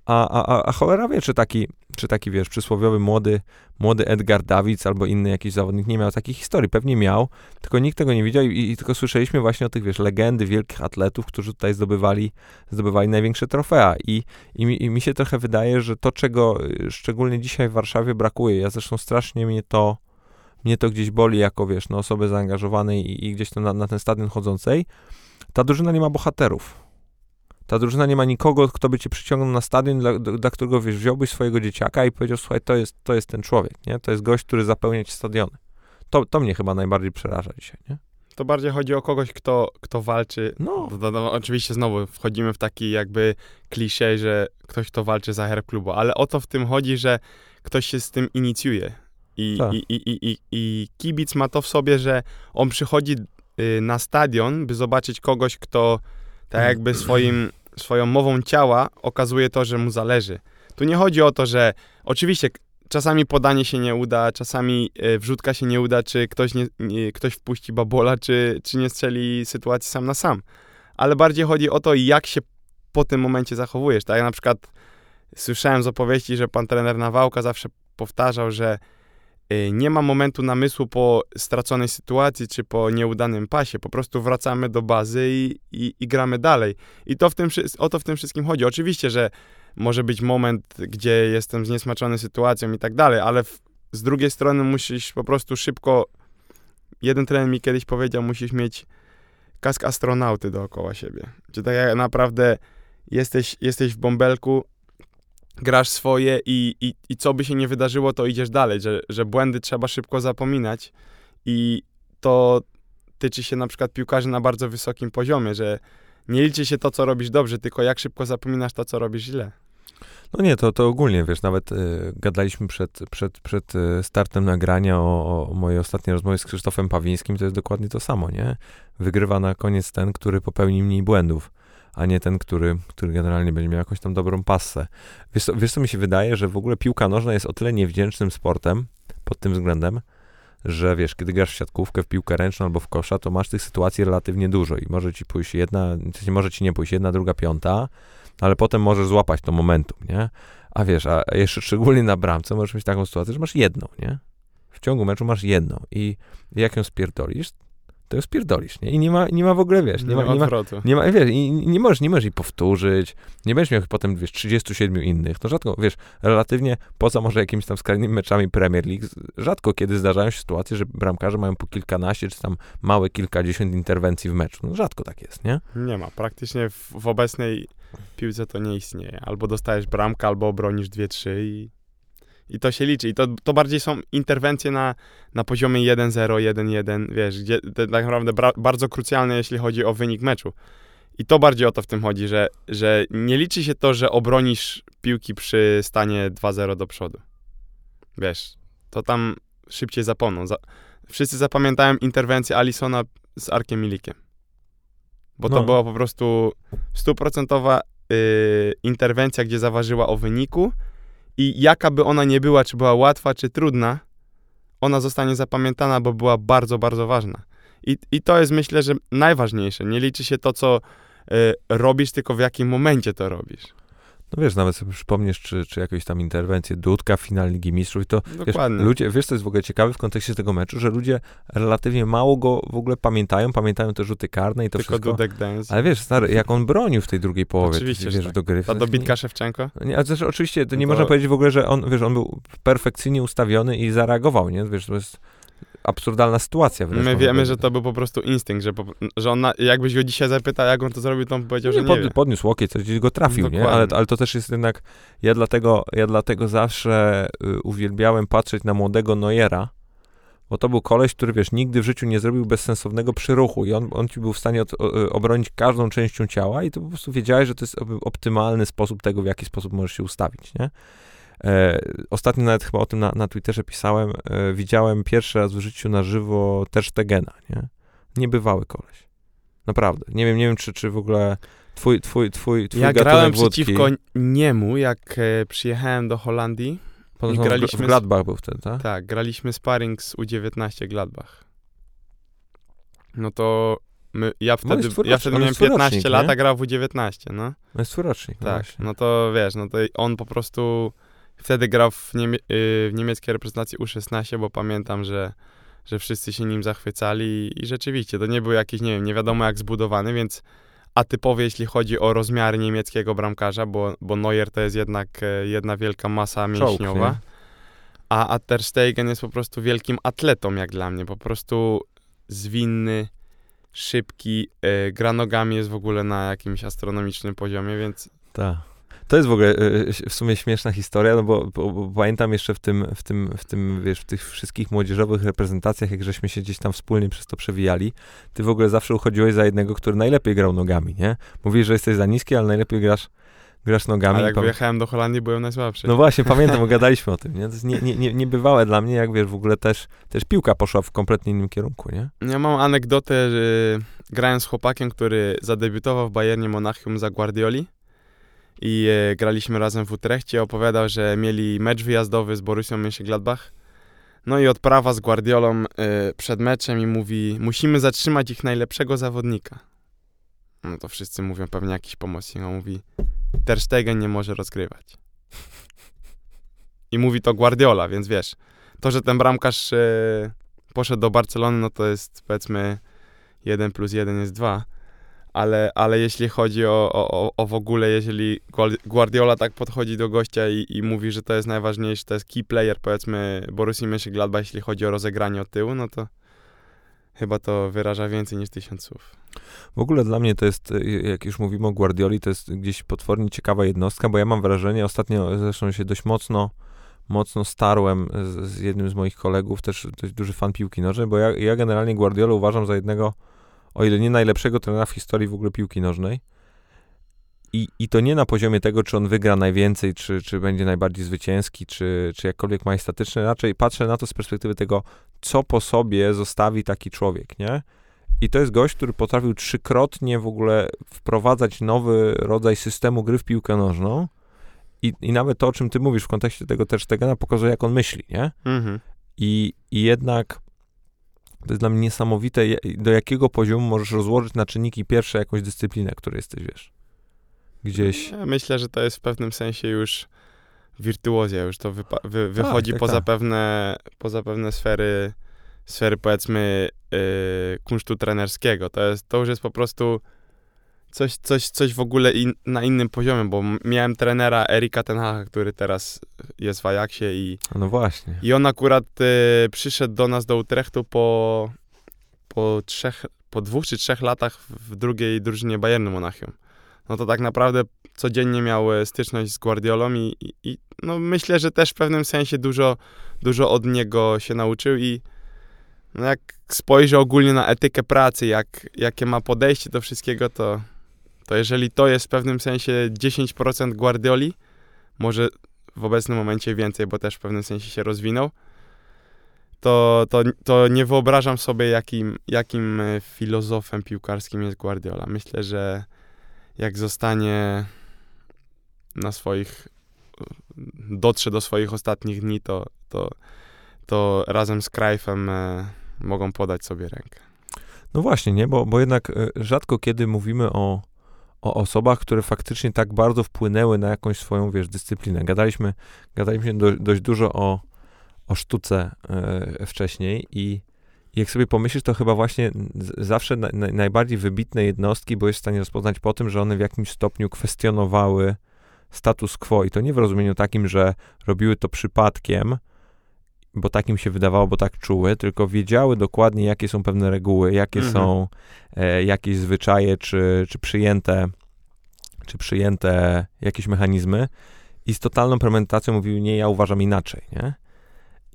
A, a, a cholera wie, czy taki, czy taki, wiesz, przysłowiowy młody, młody Edgar Davids albo inny jakiś zawodnik nie miał takiej historii. Pewnie miał, tylko nikt tego nie widział i, i tylko słyszeliśmy właśnie o tych, wiesz, legendy wielkich atletów, którzy tutaj zdobywali, zdobywali największe trofea. I, i, mi, I mi się trochę wydaje, że to, czego y, szczególnie dzisiaj w Warszawie brakuje, ja zresztą strasznie mnie to, mnie to gdzieś boli jako, wiesz, no, osoby zaangażowanej i, i gdzieś na, na ten stadion chodzącej, ta drużyna nie ma bohaterów ta drużyna nie ma nikogo, kto by cię przyciągnął na stadion, dla, dla którego wiesz, wziąłbyś swojego dzieciaka i powiedział, słuchaj, to jest, to jest ten człowiek, nie? To jest gość, który zapełnia ci stadiony. To, to mnie chyba najbardziej przeraża dzisiaj, nie? To bardziej chodzi o kogoś, kto, kto walczy. No. no, no oczywiście znowu wchodzimy w taki jakby klisze, że ktoś, kto walczy za herb klubu, ale o to w tym chodzi, że ktoś się z tym inicjuje. I, tak. i, i, i, i kibic ma to w sobie, że on przychodzi y, na stadion, by zobaczyć kogoś, kto tak jakby swoim swoją mową ciała okazuje to, że mu zależy. Tu nie chodzi o to, że oczywiście czasami podanie się nie uda, czasami e, wrzutka się nie uda, czy ktoś, nie, ktoś wpuści babola, czy, czy nie strzeli sytuacji sam na sam. Ale bardziej chodzi o to, jak się po tym momencie zachowujesz. Tak jak na przykład słyszałem z opowieści, że pan trener Nawałka zawsze powtarzał, że nie ma momentu namysłu po straconej sytuacji czy po nieudanym pasie. Po prostu wracamy do bazy i, i, i gramy dalej. I to w tym, o to w tym wszystkim chodzi. Oczywiście, że może być moment, gdzie jestem zniesmaczony sytuacją i tak dalej, ale w, z drugiej strony musisz po prostu szybko. Jeden trener mi kiedyś powiedział, musisz mieć kask astronauty dookoła siebie. Czy tak jak naprawdę jesteś, jesteś w bąbelku, grasz swoje i, i, i co by się nie wydarzyło, to idziesz dalej, że, że błędy trzeba szybko zapominać i to tyczy się na przykład piłkarzy na bardzo wysokim poziomie, że nie liczy się to, co robisz dobrze, tylko jak szybko zapominasz to, co robisz źle. No nie, to, to ogólnie, wiesz, nawet y, gadaliśmy przed, przed, przed y, startem nagrania o, o mojej ostatniej rozmowie z Krzysztofem Pawińskim, to jest dokładnie to samo, nie? Wygrywa na koniec ten, który popełni mniej błędów a nie ten, który, który generalnie będzie miał jakąś tam dobrą passę. Wiesz co, wiesz, co mi się wydaje, że w ogóle piłka nożna jest o tyle niewdzięcznym sportem pod tym względem, że wiesz, kiedy grasz w siatkówkę, w piłkę ręczną albo w kosza, to masz tych sytuacji relatywnie dużo i może ci pójść jedna, może ci nie pójść jedna, druga, piąta, ale potem możesz złapać to momentum, nie? A wiesz, a jeszcze szczególnie na bramce możesz mieć taką sytuację, że masz jedną, nie? W ciągu meczu masz jedną i jak ją spierdolisz, to już pierdolisz, nie? I nie ma, nie ma w ogóle, wiesz, nie, ma, nie, ma, nie ma, wiesz, i nie możesz, nie możesz jej powtórzyć, nie będziesz miał potem, wiesz, 37 innych, to rzadko, wiesz, relatywnie, poza może jakimiś tam skrajnymi meczami Premier League, rzadko kiedy zdarzają się sytuacje, że bramkarze mają po kilkanaście, czy tam małe kilkadziesiąt interwencji w meczu, no rzadko tak jest, nie? Nie ma, praktycznie w, w obecnej piłce to nie istnieje, albo dostajesz bramkę, albo obronisz dwie, trzy i i to się liczy. I to, to bardziej są interwencje na, na poziomie 1-0, 1-1, wiesz, gdzie to tak naprawdę bardzo krucjalne, jeśli chodzi o wynik meczu. I to bardziej o to w tym chodzi, że, że nie liczy się to, że obronisz piłki przy stanie 2-0 do przodu. wiesz, to tam szybciej zapomną. Za, wszyscy zapamiętają interwencję Alisona z Arkiem Milikiem. Bo to No. była po prostu stuprocentowa y, interwencja, gdzie zaważyła o wyniku i jaka by ona nie była, czy była łatwa, czy trudna, ona zostanie zapamiętana, bo była bardzo, bardzo ważna. I, I to jest myślę, że najważniejsze. Nie liczy się to, co y, robisz, tylko w jakim momencie to robisz. No wiesz, nawet sobie przypomnisz, czy, czy jakąś tam interwencję Dudka w finale Ligi Mistrzów i to, wiesz, ludzie, wiesz, co jest w ogóle ciekawe w kontekście tego meczu, że ludzie relatywnie mało go w ogóle pamiętają, pamiętają te rzuty karne i to tylko wszystko. Dudek Dance. Ale wiesz, stary, jak on bronił w tej drugiej połowie, Oczywiście, ty że wiesz, tak. do gry. Ta dobitka Szewczenko? Nie, ale też oczywiście to nie to- można powiedzieć w ogóle, że on, wiesz, on był perfekcyjnie ustawiony i zareagował, nie? Wiesz, to jest absurdalna sytuacja. wręcz My wiemy, że to był po prostu instynkt, że, po, że on, na, jakbyś go dzisiaj zapytał, jak on to zrobił, to on powiedział, że nie, nie pod, wie. podniósł łokieć, coś gdzieś go trafił, nie? Dokładnie. Ale, ale to też jest jednak, ja dlatego, ja dlatego zawsze y, uwielbiałem patrzeć na młodego Neuera, bo to był koleś, który, wiesz, nigdy w życiu nie zrobił bezsensownego przyruchu i on, on ci był w stanie od, o, y, obronić każdą częścią ciała i to po prostu wiedziałeś, że to jest op- optymalny sposób tego, w jaki sposób możesz się ustawić, nie? E, ostatnio nawet chyba o tym na, na Twitterze pisałem, e, widziałem pierwszy raz w życiu na żywo Ter Stegena, nie? Niebywały koleś. Naprawdę. Nie wiem, nie wiem, czy, czy w ogóle twój, twój, twój, twój Ja grałem wódki, przeciwko niemu, jak e, przyjechałem do Holandii. w- graliśmy w Gladbach był wtedy, tak? Tak, graliśmy sparring z U19 Gladbach. No to my, ja No wtedy, twój ja wtedy miałem jest twój 15 rocznik, lat, a grał w U19, no. No jest twój rocznik. no Tak, no to wiesz, no to on po prostu wtedy grał w, niemie- y, w niemieckiej reprezentacji U16, bo pamiętam, że, że wszyscy się nim zachwycali i, rzeczywiście to nie był jakiś, nie wiem, nie wiadomo jak zbudowany, więc atypowy jeśli chodzi o rozmiary niemieckiego bramkarza, bo, bo Neuer to jest jednak e, jedna wielka masa Czołg, mięśniowa. nie? A, a Ter Stegen jest po prostu wielkim atletą jak dla mnie, po prostu zwinny, szybki, e, gra nogami jest w ogóle na jakimś astronomicznym poziomie, więc Tak. To jest w ogóle y, w sumie śmieszna historia, no bo, bo, bo pamiętam jeszcze w tym, w tym, w tym, wiesz, w tych wszystkich młodzieżowych reprezentacjach, jak żeśmy się gdzieś tam wspólnie przez to przewijali, ty w ogóle zawsze uchodziłeś za jednego, który najlepiej grał nogami, nie? Mówisz, że jesteś za niski, ale najlepiej grasz, grasz nogami. A jak Pam- wyjechałem do Holandii, byłem najsłabszy. No właśnie, pamiętam, bo gadaliśmy o tym, nie? To jest nie, nie, nie, niebywałe dla mnie, jak wiesz, w ogóle też, też piłka poszła w kompletnie innym kierunku, nie? Ja mam anegdotę, że grałem z chłopakiem, który zadebiutował w Bayernie Monachium za Guardioli i e, graliśmy razem w Utrechcie. Opowiadał, że mieli mecz wyjazdowy z Borussią Mönchengladbach. No i odprawa z Guardiolą e, przed meczem i mówi, musimy zatrzymać ich najlepszego zawodnika. No to wszyscy mówią, pewnie jakiś pomocnik. On mówi, Ter Stegen nie może rozgrywać. I mówi to Guardiola, więc wiesz, to, że ten bramkarz e, poszedł do Barcelony, no to jest powiedzmy 1 plus 1 jest 2. Ale, ale jeśli chodzi o, o, o- w ogóle, jeżeli Guardiola tak podchodzi do gościa i, i mówi, że to jest najważniejsze, to jest key player, powiedzmy, Borussii Mönchengladbach, jeśli chodzi o rozegranie od tyłu, no to chyba to wyraża więcej niż tysiąc słów. W ogóle dla mnie to jest, y, jak już mówimy o Guardioli, to jest gdzieś potwornie ciekawa jednostka, bo ja mam wrażenie, ostatnio zresztą się dość mocno, mocno starłem z, z jednym z moich kolegów, też dość duży fan piłki nożnej, bo ja, ja generalnie Guardiolę uważam za jednego, o ile nie najlepszego trenera w historii w ogóle piłki nożnej. I, I to nie na poziomie tego, czy on wygra najwięcej, czy, czy będzie najbardziej zwycięski, czy, czy jakkolwiek majestatyczny. Raczej patrzę na to z perspektywy tego, co po sobie zostawi taki człowiek, nie? I to jest gość, który potrafił trzykrotnie w ogóle wprowadzać nowy rodzaj systemu gry w piłkę nożną. I, I nawet to, o czym ty mówisz w kontekście tego też Stegena, pokazuje, jak on myśli, nie? Mhm. I, I jednak to jest dla mnie niesamowite, do jakiego poziomu możesz rozłożyć na czynniki pierwsze jakąś dyscyplinę, której jesteś, wiesz. Gdzieś. Ja myślę, że to jest w pewnym sensie już wirtuozja, już to wypa- wy- wychodzi tak, poza, tak. Pewne, poza pewne sfery, sfery powiedzmy yy, kunsztu trenerskiego. To, jest, to już jest po prostu coś, coś, coś w ogóle in, na innym poziomie, bo miałem trenera Erika Tenhacha, który teraz jest w Ajaxie i, No właśnie. i on akurat y, przyszedł do nas do Utrechtu po, po, trzech, po dwóch czy trzech latach w drugiej drużynie Bayernu Monachium. No to tak naprawdę codziennie miał e, styczność z Guardiolą i, i, i no myślę, że też w pewnym sensie dużo, dużo od niego się nauczył i no jak spojrzę ogólnie na etykę pracy, jak, jakie ma podejście do wszystkiego, to, to jeżeli to jest w pewnym sensie 10% Guardioli, może w obecnym momencie więcej, bo też w pewnym sensie się rozwinął, to, to, to nie wyobrażam sobie, jakim, jakim e, filozofem piłkarskim jest Guardiola. Myślę, że jak zostanie na swoich, dotrze do swoich ostatnich dni, to, to, to razem z Cruyffem e, mogą podać sobie rękę. No właśnie, nie? Bo, bo jednak e, rzadko kiedy mówimy o, o osobach, które faktycznie tak bardzo wpłynęły na jakąś swoją, wiesz, dyscyplinę. Gadaliśmy, gadaliśmy do, dość dużo o, o sztuce e, wcześniej i jak sobie pomyślisz, to chyba właśnie zawsze na, na, najbardziej wybitne jednostki byłeś w stanie rozpoznać po tym, że one w jakimś stopniu kwestionowały status quo i to nie w rozumieniu takim, że robiły to przypadkiem, bo takim się wydawało, bo tak czuły, tylko wiedziały dokładnie, jakie są pewne reguły, jakie mhm. są e, jakieś zwyczaje, czy, czy przyjęte, czy przyjęte jakieś mechanizmy i z totalną premedytacją mówiły, nie, ja uważam inaczej, nie?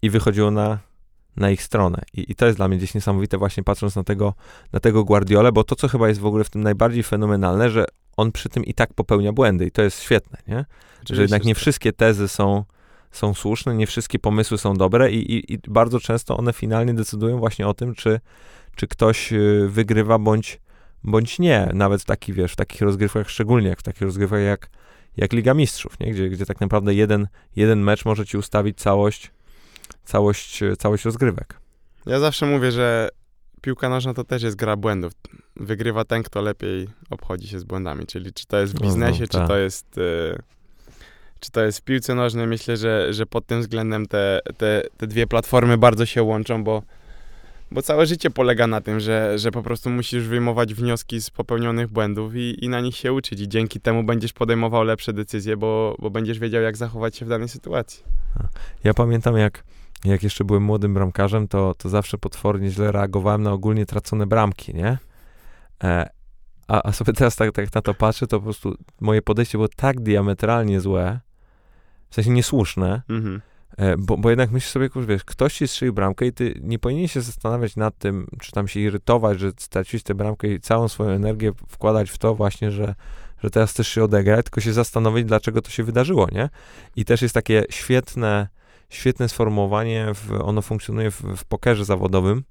I wychodziło na, na ich stronę. I, I to jest dla mnie gdzieś niesamowite właśnie patrząc na tego, na tego Guardiolę, bo to, co chyba jest w ogóle w tym najbardziej fenomenalne, że on przy tym i tak popełnia błędy i to jest świetne, nie? Oczywiście, że jednak nie wszystkie tezy są są słuszne, nie wszystkie pomysły są dobre i, i, i, bardzo często one finalnie decydują właśnie o tym, czy, czy ktoś y, wygrywa bądź, bądź nie. Nawet w takich, wiesz, w takich rozgrywkach, szczególnie jak w takich rozgrywkach jak, jak Liga Mistrzów, nie? Gdzie, gdzie tak naprawdę jeden, jeden mecz może ci ustawić całość, całość, całość rozgrywek. Ja zawsze mówię, że piłka nożna to też jest gra błędów. Wygrywa ten, kto lepiej obchodzi się z błędami, czyli czy to jest w no, biznesie, no, no, czy to jest... Y czy to jest w piłce nożnej, myślę, że, że pod tym względem te, te, te dwie platformy bardzo się łączą, bo, bo całe życie polega na tym, że, że po prostu musisz wyjmować wnioski z popełnionych błędów i, i na nich się uczyć i dzięki temu będziesz podejmował lepsze decyzje, bo, bo będziesz wiedział, jak zachować się w danej sytuacji. Ja pamiętam, jak, jak jeszcze byłem młodym bramkarzem, to, to zawsze potwornie źle reagowałem na ogólnie tracone bramki, nie? E, a, a sobie teraz tak, tak na to patrzę, to po prostu moje podejście było tak diametralnie złe, w sensie niesłuszne, mhm. E, bo, bo jednak myślisz sobie, wiesz, ktoś ci strzelił bramkę i ty nie powinien się zastanawiać nad tym, czy tam się irytować, że straciłeś tę bramkę i całą swoją energię wkładać w to właśnie, że, że teraz też się odegrać, tylko się zastanowić, dlaczego to się wydarzyło, nie? I też jest takie świetne, świetne sformułowanie, w, ono funkcjonuje w, w pokerze zawodowym,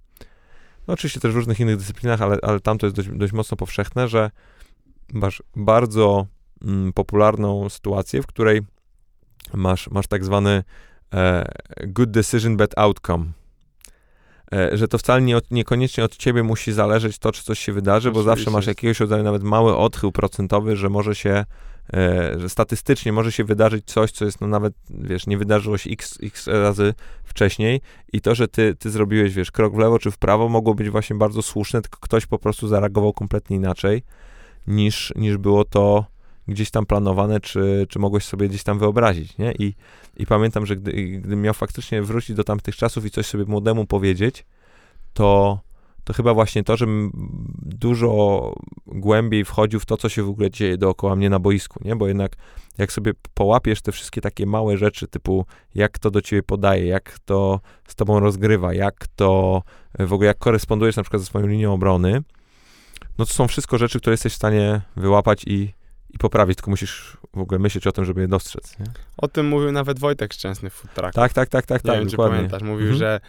no oczywiście też w różnych innych dyscyplinach, ale, ale tam to jest dość, dość mocno powszechne, że masz bardzo mm, popularną sytuację, w której masz, masz tak zwany e, good decision, bad outcome. E, że to wcale nie, niekoniecznie od ciebie musi zależeć to, czy coś się wydarzy, bo zawsze masz jakiegoś rodzaju nawet mały odchył procentowy, że może się, e, że statystycznie może się wydarzyć coś, co jest no nawet, wiesz, nie wydarzyło się x, x razy wcześniej i to, że ty, ty zrobiłeś, wiesz, krok w lewo czy w prawo, mogło być właśnie bardzo słuszne, tylko ktoś po prostu zareagował kompletnie inaczej niż, niż było to gdzieś tam planowane, czy, czy mogłeś sobie gdzieś tam wyobrazić, nie? I, i pamiętam, że gdy, gdybym miał faktycznie wrócić do tamtych czasów i coś sobie młodemu powiedzieć, to, to chyba właśnie to, żebym dużo głębiej wchodził w to, co się w ogóle dzieje dookoła mnie na boisku, nie? Bo jednak jak sobie połapiesz te wszystkie takie małe rzeczy, typu jak to do ciebie podaje, jak to z tobą rozgrywa, jak to w ogóle jak korespondujesz na przykład ze swoją linią obrony, no to są wszystko rzeczy, które jesteś w stanie wyłapać i, i poprawić, tylko musisz w ogóle myśleć o tym, żeby je dostrzec. Nie? O tym mówił nawet Wojtek Szczęsny w Food Tak, tak, tak, tak, tak, nie wiem, dokładnie. czy pamiętasz. Mówił, mhm. że,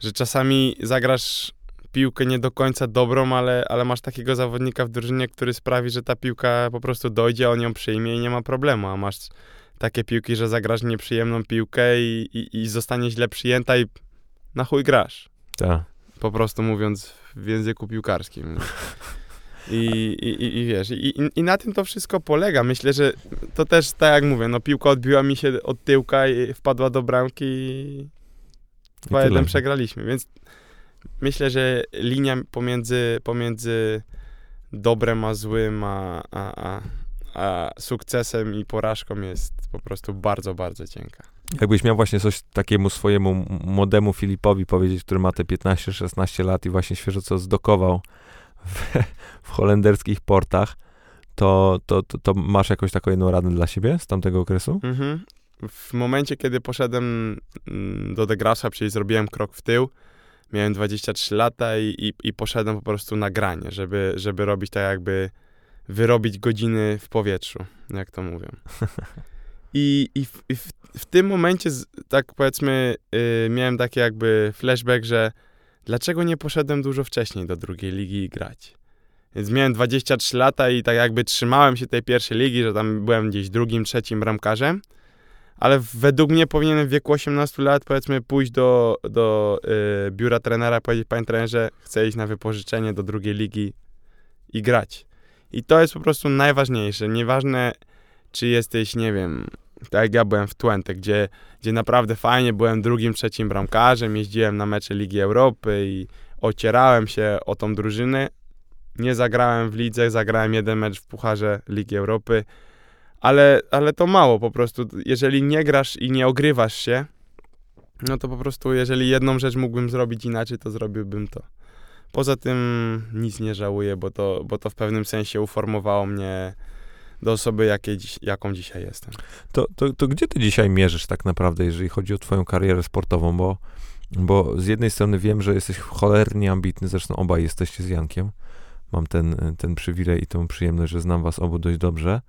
że czasami zagrasz piłkę nie do końca dobrą, ale, ale masz takiego zawodnika w drużynie, który sprawi, że ta piłka po prostu dojdzie, on ją przyjmie i nie ma problemu, a masz takie piłki, że zagrasz nieprzyjemną piłkę i, i, i zostanie źle przyjęta i na chuj grasz. Tak. Po prostu mówiąc w języku piłkarskim. I, i, i wiesz, i, i, na tym to wszystko polega. Myślę, że to też, tak jak mówię, no piłka odbiła mi się od tyłka i wpadła do bramki i 2-1 przegraliśmy, więc myślę, że linia pomiędzy, pomiędzy dobrem a złym, a, a, a, a sukcesem i porażką jest po prostu bardzo, bardzo cienka. Jakbyś miał właśnie coś takiemu swojemu młodemu Filipowi powiedzieć, który ma te 15-16 lat i właśnie świeżo co zdokował w, w holenderskich portach, to, to, to, to, masz jakąś taką jedną radę dla siebie z tamtego okresu? Mhm. W momencie, kiedy poszedłem mm, do Degrasa, czyli zrobiłem krok w tył, miałem 23 lata i, i, i poszedłem po prostu na granie, żeby, żeby robić tak jakby, wyrobić godziny w powietrzu, jak to mówią. I, i, w, i w, w tym momencie, tak powiedzmy, y, miałem taki jakby flashback, że dlaczego nie poszedłem dużo wcześniej do drugiej ligi grać? Więc miałem 23 lata i tak jakby trzymałem się tej pierwszej ligi, że tam byłem gdzieś drugim, trzecim bramkarzem, ale według mnie powinienem w wieku 18 lat powiedzmy pójść do, do y, biura trenera, powiedzieć panie trenerze, chcę iść na wypożyczenie do drugiej ligi i grać. I to jest po prostu najważniejsze. Nieważne, czy jesteś, nie wiem, tak jak ja byłem w Twente, gdzie, gdzie naprawdę fajnie byłem drugim, trzecim bramkarzem, jeździłem na mecze Ligi Europy i ocierałem się o tą drużynę. Nie zagrałem w lidze, zagrałem jeden mecz w Pucharze Ligi Europy, ale, ale to mało po prostu. Jeżeli nie grasz i nie ogrywasz się, no to po prostu jeżeli jedną rzecz mógłbym zrobić inaczej, to zrobiłbym to. Poza tym nic nie żałuję, bo to, bo to w pewnym sensie uformowało mnie do osoby, jakiej, jaką dzisiaj jestem. To, to, to gdzie ty dzisiaj mierzysz tak naprawdę, jeżeli chodzi o twoją karierę sportową, bo, bo z jednej strony wiem, że jesteś cholernie ambitny, zresztą obaj jesteście z Jankiem, mam ten, ten przywilej i tę przyjemność, że znam was obu dość dobrze,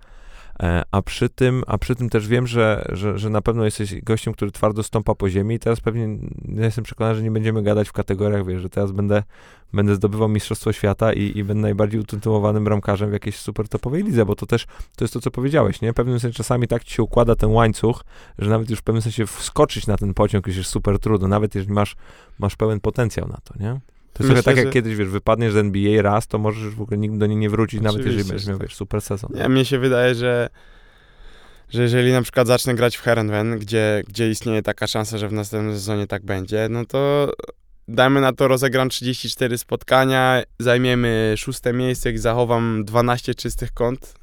a przy tym, a przy tym też wiem, że, że, że na pewno jesteś gościem, który twardo stąpa po ziemi i teraz pewnie ja jestem przekonany, że nie będziemy gadać w kategoriach, wiesz, że teraz będę, będę zdobywał Mistrzostwo Świata i, i będę najbardziej utytułowanym bramkarzem w jakiejś super topowej lidze, bo to też, to jest to, co powiedziałeś, nie? W pewnym sensie czasami tak ci się układa ten łańcuch, że nawet już w pewnym sensie wskoczyć na ten pociąg już jest super trudno, nawet jeżeli masz, masz pełen potencjał na to, nie? To jest trochę tak jak że... kiedyś, wiesz, wypadniesz z NBA raz, to możesz w ogóle nigdy do niej nie wrócić, Oczywiście, nawet jeżeli będziesz miał, wiesz, super sezon. Nie, mnie się wydaje, że że jeżeli na przykład zacznę grać w Herenven, gdzie, gdzie istnieje taka szansa, że w następnym sezonie tak będzie, no to dajmy na to, rozegram 34 spotkania, zajmiemy szóste miejsce i zachowam 12 czystych kąt.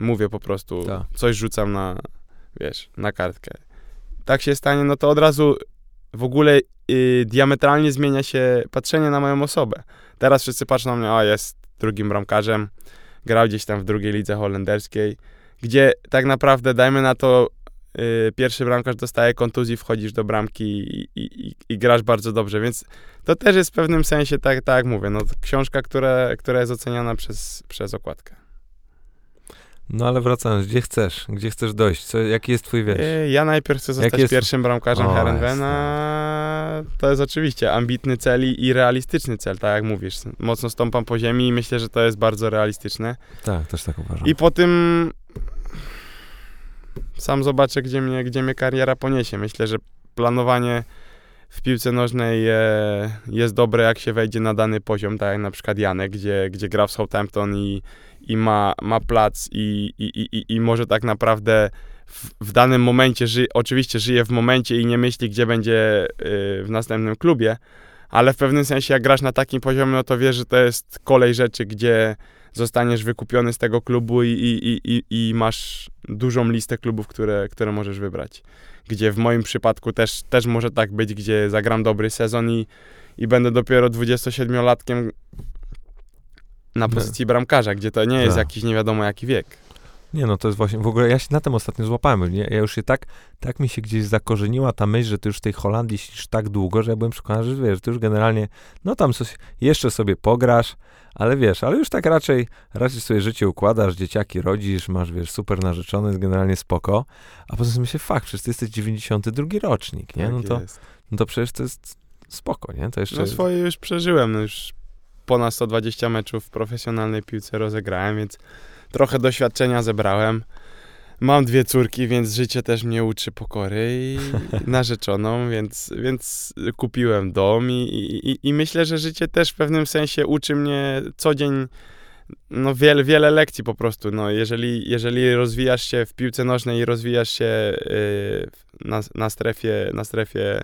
Mówię po prostu, tak. coś rzucam na, wiesz, na kartkę. Tak się stanie, no to od razu w ogóle y, diametralnie zmienia się patrzenie na moją osobę. Teraz wszyscy patrzą na mnie, o jest drugim bramkarzem, grał gdzieś tam w drugiej lidze holenderskiej, gdzie tak naprawdę, dajmy na to, yy, pierwszy bramkarz dostaje kontuzji, wchodzisz do bramki i, i, i, grasz bardzo dobrze, więc to też jest w pewnym sensie, tak, tak jak mówię, no, książka, która, która jest oceniana przez, przez okładkę. No ale wracając, gdzie chcesz? Gdzie chcesz dojść? Co, jaki jest twój wieś? Y, ja najpierw chcę zostać jest... pierwszym bramkarzem Herenvena. To jest oczywiście ambitny cel i realistyczny cel, tak jak mówisz. Mocno stąpam po ziemi i myślę, że to jest bardzo realistyczne. Tak, też tak uważam. I po tym sam zobaczę, gdzie mnie, gdzie mnie kariera poniesie. Myślę, że planowanie w piłce nożnej jest dobre, jak się wejdzie na dany poziom, tak jak na przykład Janek, gdzie, gdzie gra w Southampton i, i ma, ma plac i, i, i, i może tak naprawdę w, w danym momencie, ży, oczywiście żyje w momencie i nie myśli, gdzie będzie y, w następnym klubie, ale w pewnym sensie jak grasz na takim poziomie, no to wiesz, że to jest kolej rzeczy, gdzie zostaniesz wykupiony z tego klubu i, i, i, i masz dużą listę klubów, które, które możesz wybrać. Gdzie w moim przypadku też, też może tak być, gdzie zagram dobry sezon i, i będę dopiero 27-latkiem na no. pozycji bramkarza, gdzie to nie jest tak. jakiś nie wiadomo jaki wiek. Nie, no to jest właśnie, w ogóle ja się na tym ostatnio złapałem, nie? ja już się tak, tak mi się gdzieś zakorzeniła ta myśl, że ty już w tej Holandii siedzisz tak długo, że ja byłem przekonany, że wiesz, ty już generalnie, no tam coś, jeszcze sobie pograsz, ale wiesz, ale już tak raczej, raczej sobie życie układasz, dzieciaki rodzisz, masz, wiesz, super narzeczony, jest generalnie spoko, a poza tym się fakt, przecież ty jesteś 92 rocznik, nie? Tak no, to, no to przecież to jest spoko, nie? To jeszcze... No swoje już przeżyłem, no już ponad 120 meczów w profesjonalnej piłce rozegrałem, więc trochę doświadczenia zebrałem. Mam dwie córki, więc życie też mnie uczy pokory i narzeczoną, więc, więc kupiłem dom i, i, i myślę, że życie też w pewnym sensie uczy mnie co dzień no wiele, wiele lekcji po prostu. No, jeżeli, jeżeli rozwijasz się w piłce nożnej i rozwijasz się yy, na, na, strefie, na strefie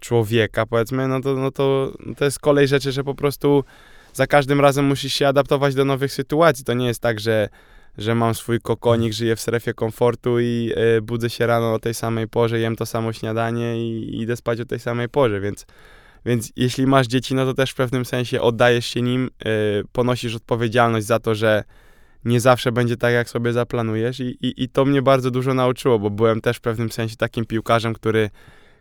człowieka, powiedzmy, no to, no to, to jest kolej rzeczy, że po prostu za każdym razem musisz się adaptować do nowych sytuacji. To nie jest tak, że, że mam swój kokonik, żyję w strefie komfortu i y, budzę się rano o tej samej porze, jem to samo śniadanie i idę spać o tej samej porze, więc, więc jeśli masz dzieci, no to też w pewnym sensie oddajesz się nim, y, ponosisz odpowiedzialność za to, że nie zawsze będzie tak, jak sobie zaplanujesz i, i, i to mnie bardzo dużo nauczyło, bo byłem też w pewnym sensie takim piłkarzem, który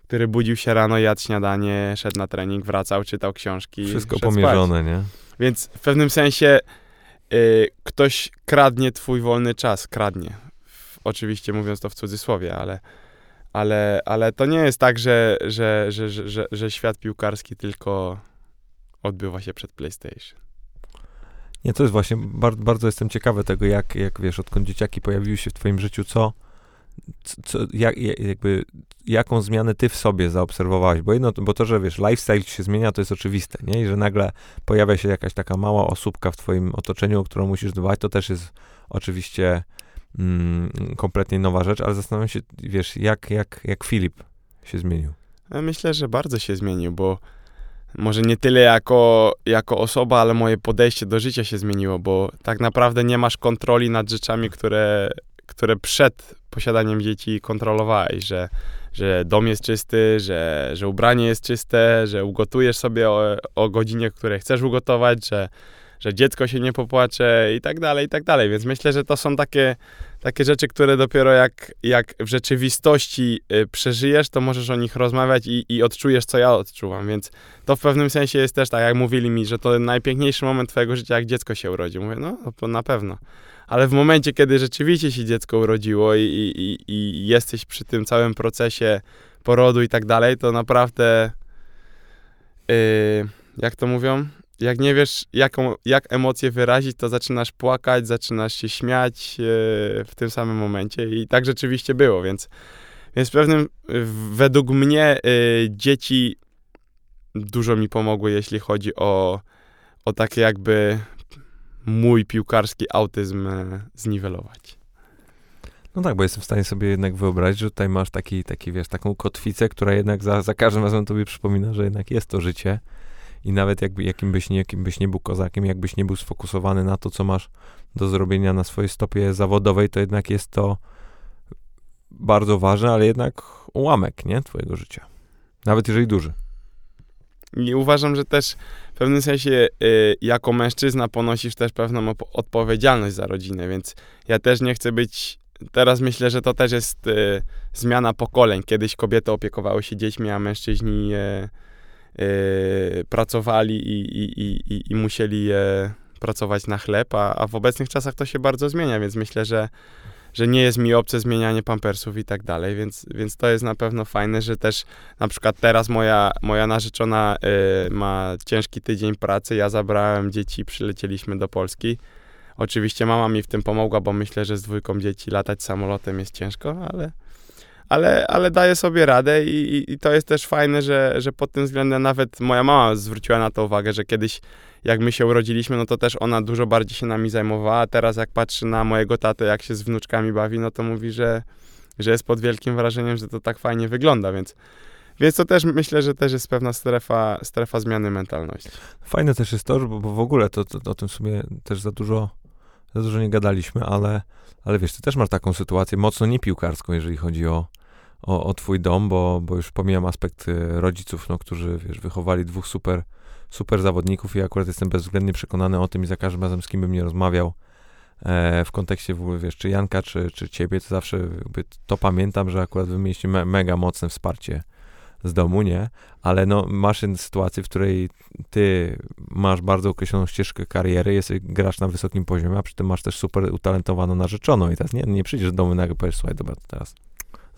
który budził się rano, jadł śniadanie, szedł na trening, wracał, czytał książki. Wszystko pomierzone, spać. nie? Więc w pewnym sensie y, ktoś kradnie twój wolny czas, kradnie. Oczywiście mówiąc to w cudzysłowie, ale, ale, ale to nie jest tak, że, że, że, że, że, że świat piłkarski tylko odbywa się przed PlayStation. Nie, to jest właśnie, bardzo, bardzo jestem ciekawy tego, jak, jak wiesz, odkąd dzieciaki pojawiły się w twoim życiu, co, co jak, jakby, jaką zmianę ty w sobie zaobserwowałeś, bo jedno, bo to, że wiesz, lifestyle się zmienia, to jest oczywiste, nie, i że nagle pojawia się jakaś taka mała osóbka w twoim otoczeniu, o którą musisz dbać, to też jest oczywiście mm, kompletnie nowa rzecz, ale zastanawiam się, wiesz, jak, jak, jak Filip się zmienił. Myślę, że bardzo się zmienił, bo może nie tyle jako, jako osoba, ale moje podejście do życia się zmieniło, bo tak naprawdę nie masz kontroli nad rzeczami, które, które przed posiadaniem dzieci kontrolowałeś, że, że dom jest czysty, że, że ubranie jest czyste, że ugotujesz sobie o, o godzinie, które chcesz ugotować, że, że dziecko się nie popłacze i tak dalej, i tak dalej. Więc myślę, że to są takie, takie rzeczy, które dopiero jak, jak w rzeczywistości y, przeżyjesz, to możesz o nich rozmawiać i, i odczujesz, co ja odczuwam. Więc to w pewnym sensie jest też tak, jak mówili mi, że to najpiękniejszy moment twojego życia, jak dziecko się urodzi. Mówię, no, to na pewno. Ale w momencie, kiedy rzeczywiście się dziecko urodziło i, i, i jesteś przy tym całym procesie porodu i tak dalej, to naprawdę, yy, jak to mówią, jak nie wiesz, jaką, jak emocje wyrazić, to zaczynasz płakać, zaczynasz się śmiać yy, w tym samym momencie. I tak rzeczywiście było, więc, więc pewnym, według mnie yy, dzieci dużo mi pomogły, jeśli chodzi o, o takie jakby mój piłkarski autyzm e, zniwelować. No tak, bo jestem w stanie sobie jednak wyobrazić, że tutaj masz taki, taki wiesz, taką kotwicę, która jednak za, za każdym razem tobie przypomina, że jednak jest to życie i nawet jakby, jakim, byś nie, jakim byś nie był kozakiem, jakbyś nie był sfokusowany na to, co masz do zrobienia na swojej stopie zawodowej, to jednak jest to bardzo ważne, ale jednak ułamek, nie, twojego życia. Nawet jeżeli duży. I uważam, że też w pewnym sensie y, jako mężczyzna ponosisz też pewną odpowiedzialność za rodzinę, więc ja też nie chcę być. Teraz myślę, że to też jest y, zmiana pokoleń. Kiedyś kobiety opiekowały się dziećmi, a mężczyźni y, pracowali i, i, i, i musieli pracować na chleb, a, a w obecnych czasach to się bardzo zmienia, więc myślę, że że nie jest mi obce zmienianie pampersów i tak dalej, więc, więc to jest na pewno fajne, że też na przykład teraz moja, moja narzeczona y, ma ciężki tydzień pracy, ja zabrałem dzieci, przylecieliśmy do Polski. Oczywiście mama mi w tym pomogła, bo myślę, że z dwójką dzieci latać samolotem jest ciężko, ale, ale, ale daję sobie radę i, i, i, to jest też fajne, że, że pod tym względem nawet moja mama zwróciła na to uwagę, że kiedyś jak my się urodziliśmy, no to też ona dużo bardziej się nami zajmowała. Teraz jak patrzy na mojego tatę, jak się z wnuczkami bawi, no to mówi, że, że jest pod wielkim wrażeniem, że to tak fajnie wygląda, więc więc to też myślę, że też jest pewna strefa, strefa zmiany mentalności. Fajne też jest to, bo, bo w ogóle to, to, o tym w sumie też za dużo, za dużo nie gadaliśmy, ale, ale wiesz, ty też masz taką sytuację mocno niepiłkarską, jeżeli chodzi o, o, o twój dom, bo, bo już pomijam aspekt y, rodziców, no, którzy wiesz, wychowali dwóch super super zawodników i akurat jestem bezwzględnie przekonany o tym i za każdym razem z kim bym nie rozmawiał e, w kontekście w ogóle, wiesz, czy Janka, czy, czy ciebie, to zawsze to pamiętam, że akurat wy mieliście me, mega mocne wsparcie z domu, nie? Ale no, masz sytuację, w której ty masz bardzo określoną ścieżkę kariery, jesteś, grasz na wysokim poziomie, a przy tym masz też super utalentowaną narzeczoną i teraz nie, nie przyjdziesz do domu i nagle powiesz, słuchaj, dobra, teraz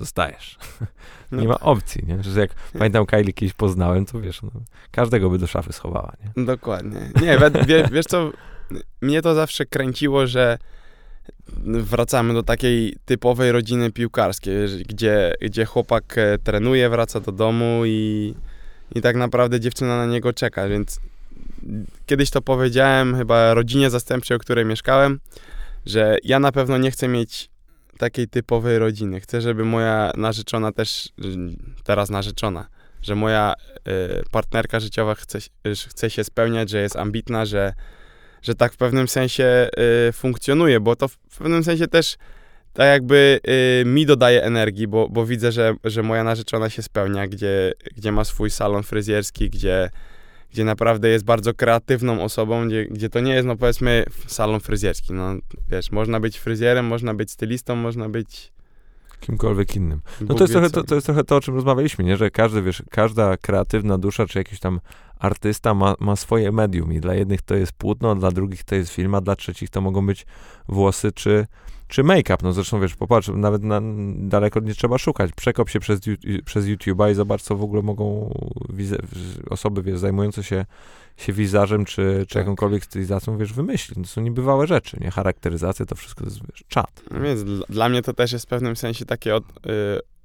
zostajesz. nie ma opcji, nie? Że jak pamiętam Kylie kiedyś poznałem, to wiesz, no, każdego by do szafy schowała, nie? Dokładnie. Nie, wiesz, wiesz co, mnie to zawsze kręciło, że wracamy do takiej typowej rodziny piłkarskiej, gdzie, gdzie chłopak e, trenuje, wraca do domu i, i tak naprawdę dziewczyna na niego czeka, więc kiedyś to powiedziałem chyba rodzinie zastępczej, o której mieszkałem, że ja na pewno nie chcę mieć takiej typowej rodziny. Chcę, żeby moja narzeczona też, teraz narzeczona, że moja y, partnerka życiowa chce, chce się spełniać, że jest ambitna, że, że tak w pewnym sensie y, funkcjonuje, bo to w pewnym sensie też tak jakby y, mi dodaje energii, bo, bo widzę, że, że moja narzeczona się spełnia, gdzie, gdzie ma swój salon fryzjerski, gdzie gdzie naprawdę jest bardzo kreatywną osobą, gdzie, gdzie to nie jest, no powiedzmy, salon fryzjerski. No wiesz, można być fryzjerem, można być stylistą, można być kimkolwiek innym. No to jest, trochę, to, to, jest trochę to, o czym rozmawialiśmy, nie? że każdy, wiesz, każda kreatywna dusza, czy jakiś tam artysta ma, ma swoje medium i dla jednych to jest płótno, dla drugich to jest film, a dla trzecich to mogą być włosy, czy, czy make-up, no zresztą wiesz, popatrz, nawet na, daleko nie trzeba szukać, przekop się przez, przez YouTube'a i zobacz, co w ogóle mogą osoby, wiesz, zajmujące się, się wizażem, czy, czy tak. jakąkolwiek stylizacją, wiesz, wymyślić. To są niebywałe rzeczy, nie? Charakteryzacja, to wszystko to jest, wiesz, czat. No więc dla, dla mnie to też jest w pewnym sensie takie od, y,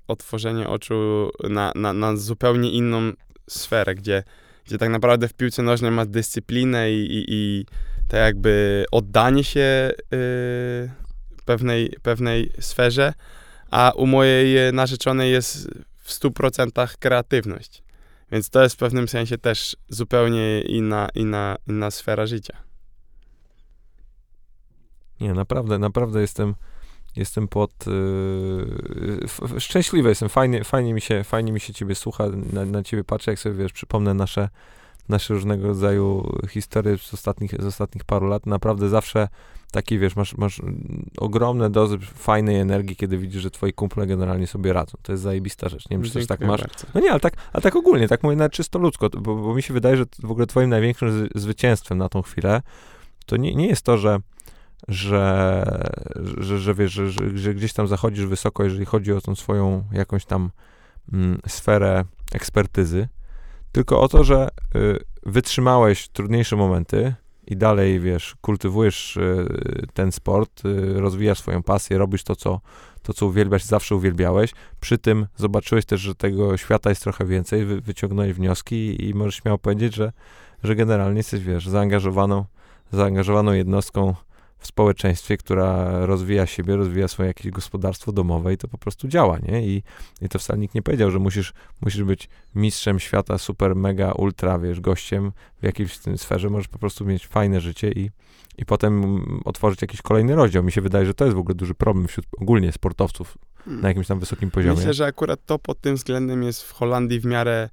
otworzenie oczu na, na, na zupełnie inną sferę, gdzie, gdzie tak naprawdę w piłce nożnej masz dyscyplinę i, i, i tak jakby oddanie się y, pewnej, pewnej sferze, a u mojej narzeczonej jest w 100% kreatywność. Więc to jest w pewnym sensie też zupełnie inna, inna, inna sfera życia. Nie, naprawdę, naprawdę jestem, jestem pod. Yy, szczęśliwy jestem, fajnie, fajnie, mi się, fajnie mi się ciebie słucha, na, na ciebie patrzę, jak sobie wiesz, przypomnę nasze, nasze różnego rodzaju historie z ostatnich, z ostatnich paru lat. Naprawdę zawsze taki, wiesz, masz, masz ogromne dozy fajnej energii, kiedy widzisz, że twoi kumple generalnie sobie radzą. To jest zajebista rzecz. Nie wiem, czy też tak masz. Bardzo. No nie, ale tak, ale tak ogólnie, tak mówię nawet czysto ludzko, bo, bo mi się wydaje, że w ogóle twoim największym zwycięstwem na tą chwilę to nie, nie jest to, że że, że, że wiesz, że, że, że, gdzieś tam zachodzisz wysoko, jeżeli chodzi o tą swoją jakąś tam mm, sferę ekspertyzy, tylko o to, że y, wytrzymałeś trudniejsze momenty, i dalej, wiesz, kultywujesz y, ten sport, y, rozwijasz swoją pasję, robisz to, co, to, co uwielbiasz, zawsze uwielbiałeś. Przy tym zobaczyłeś też, że tego świata jest trochę więcej, wy, wyciągnąłeś wnioski i możesz śmiało powiedzieć, że, że generalnie jesteś, wiesz, zaangażowaną, zaangażowaną jednostką w społeczeństwie, która rozwija siebie, rozwija swoje jakieś gospodarstwo domowe i to po prostu działa, nie? I, i to wcale nikt nie powiedział, że musisz, musisz być mistrzem świata, super, mega, ultra, wiesz, gościem w jakiejś sferze, możesz po prostu mieć fajne życie i, i potem otworzyć jakiś kolejny rozdział. Mi się wydaje, że to jest w ogóle duży problem wśród ogólnie sportowców hmm. na jakimś tam wysokim poziomie. Myślę, że akurat to pod tym względem jest w Holandii w miarę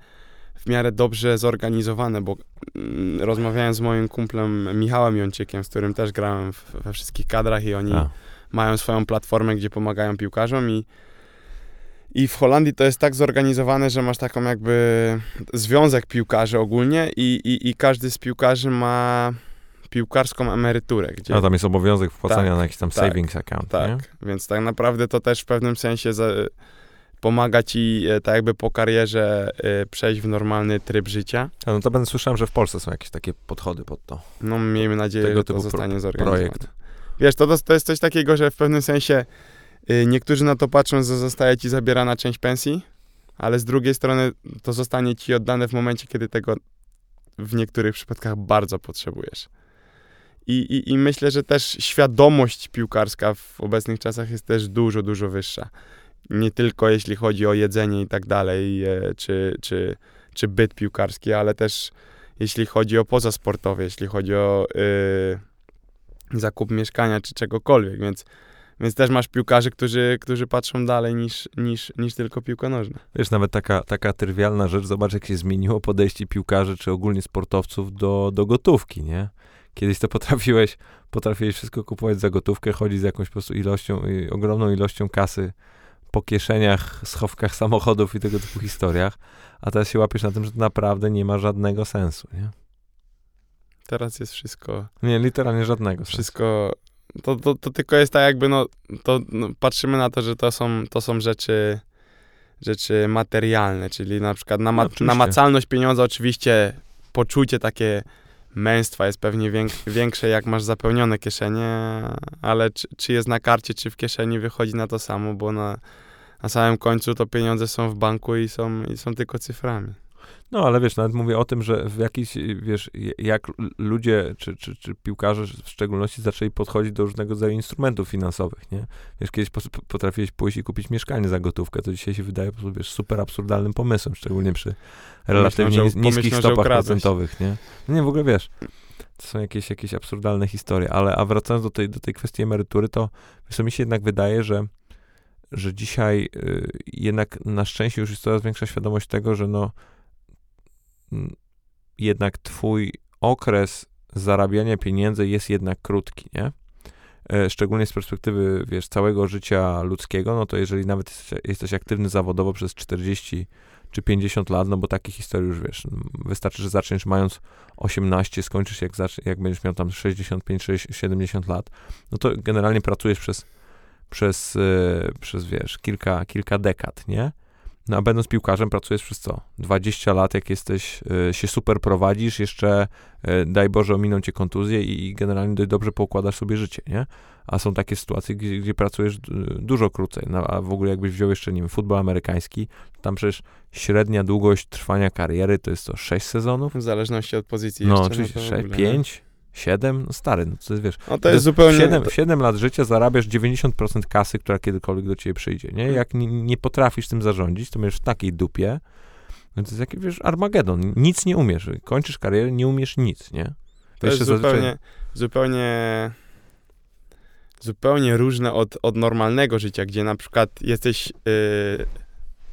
w miarę dobrze zorganizowane, bo mm, rozmawiałem z moim kumplem Michałem Jąciekiem, z którym też grałem we wszystkich kadrach i oni A. mają swoją platformę, gdzie pomagają piłkarzom i i w Holandii to jest tak zorganizowane, że masz taką jakby związek piłkarzy ogólnie i, i, i każdy z piłkarzy ma piłkarską emeryturę. Gdzie... A tam jest obowiązek wpłacania tak, na jakiś tam tak, savings account, Tak, nie? więc tak naprawdę to też w pewnym sensie za, pomaga ci e, tak jakby po karierze e, przejść w normalny tryb życia. A no to będę słyszałem, że w Polsce są jakieś takie podchody pod to. No miejmy nadzieję, Tego że to zostanie zorganizowane. Projekt. Wiesz, to, to jest coś takiego, że w pewnym sensie y, niektórzy na to patrzą, że zostaje ci zabierana część pensji, ale z drugiej strony to zostanie ci oddane w momencie, kiedy tego w niektórych przypadkach bardzo potrzebujesz. I, i, I myślę, że też świadomość piłkarska w obecnych czasach jest też dużo, dużo wyższa nie tylko jeśli chodzi o jedzenie i tak dalej, e, czy, czy, czy byt piłkarski, ale też jeśli chodzi o pozasportowe, jeśli chodzi o y, zakup mieszkania czy czegokolwiek, więc, więc też masz piłkarzy, którzy, którzy patrzą dalej niż, niż, niż tylko piłka nożna. Wiesz, nawet taka, taka trywialna rzecz, zobacz jak się zmieniło podejście piłkarzy czy ogólnie sportowców do, do gotówki, nie? Kiedyś to potrafiłeś, potrafiłeś wszystko kupować za gotówkę, chodzić z jakąś po prostu ilością, ogromną ilością kasy po kieszeniach, schowkach samochodów i tego typu historiach, a teraz się łapiesz na tym, że to naprawdę nie ma żadnego sensu, nie? Teraz jest wszystko... Nie, literalnie żadnego Wszystko... To, to, to tylko jest tak jakby, no, to no, patrzymy na to, że to są, to są rzeczy rzeczy materialne, czyli na przykład nama, no, namacalność pieniądza, oczywiście poczucie takie męstwa jest pewnie większe, jak masz zapełnione kieszenie, ale czy, czy, jest na karcie, czy w kieszeni, wychodzi na to samo, bo na, na samym końcu to pieniądze są w banku i są, i są tylko cyframi. No, ale wiesz, nawet mówię o tym, że w jakiś, wiesz, jak ludzie, czy, czy, czy piłkarze w szczególności zaczęli podchodzić do różnego rodzaju instrumentów finansowych, nie? Wiesz, kiedyś potrafiłeś pójść i kupić mieszkanie za gotówkę, to dzisiaj się wydaje, wiesz, super absurdalnym pomysłem, szczególnie przy relatywnie Myślę, niskich stopach procentowych, nie? No nie, w ogóle wiesz, to są jakieś, jakieś absurdalne historie, ale a wracając do tej, do tej kwestii emerytury, to wiesz, mi się jednak wydaje, że że dzisiaj y, jednak na szczęście już jest coraz większa świadomość tego, że no jednak twój okres zarabiania pieniędzy jest jednak krótki, nie? E, szczególnie z perspektywy, wiesz, całego życia ludzkiego, no to jeżeli nawet jesteś, jesteś aktywny zawodowo przez 40 czy 50 lat, no bo takie historie już, wiesz, wystarczy, że zaczniesz mając 18, skończysz jak, jak będziesz miał tam 65, 60, 70 lat, no to generalnie pracujesz przez przez, y, przez wiesz, kilka, kilka dekad, nie? No a będąc piłkarzem pracujesz przez co? 20 lat, jak jesteś, y, się super prowadzisz, jeszcze y, daj Boże ominą cię kontuzje i, i generalnie dość dobrze poukładasz sobie życie, nie? A są takie sytuacje, gdzie, gdzie pracujesz dużo krócej, no, a w ogóle jakbyś wziął jeszcze, nie wiem, futbol amerykański, tam przecież średnia długość trwania kariery to jest to 6 sezonów? W zależności od pozycji No jeszcze, oczywiście, to w 6, ogóle, 5, 7, no stary, no to jest, wiesz, No to jest zupełnie... 7, 7 lat życia zarabiasz 90% kasy, która kiedykolwiek do ciebie przyjdzie, nie? Jak nie, nie potrafisz tym zarządzić, to będziesz w takiej dupie, no to jest jakiś, wiesz, Armagedon. Nic nie umiesz. Kończysz karierę, nie umiesz nic, nie? To jest zazwyczaj- zupełnie, zupełnie, zupełnie różne od, od normalnego życia, gdzie na przykład jesteś y,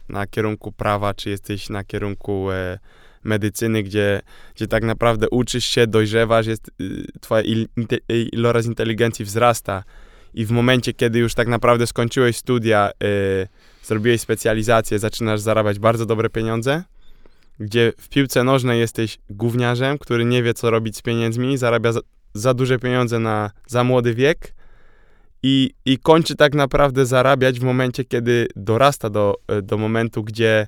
na kierunku prawa, czy jesteś na kierunku e, medycyny, gdzie, gdzie tak naprawdę uczysz się, dojrzewasz, jest, y, twoja il, inte, iloraz inteligencji wzrasta. I w momencie, kiedy już tak naprawdę skończyłeś studia, y, zrobiłeś specjalizację, zaczynasz zarabiać bardzo dobre pieniądze, gdzie w piłce nożnej jesteś gówniarzem, który nie wie, co robić z pieniędzmi, zarabia za, za duże pieniądze na za młody wiek i, i kończy tak naprawdę zarabiać w momencie, kiedy dorasta do, do momentu, gdzie,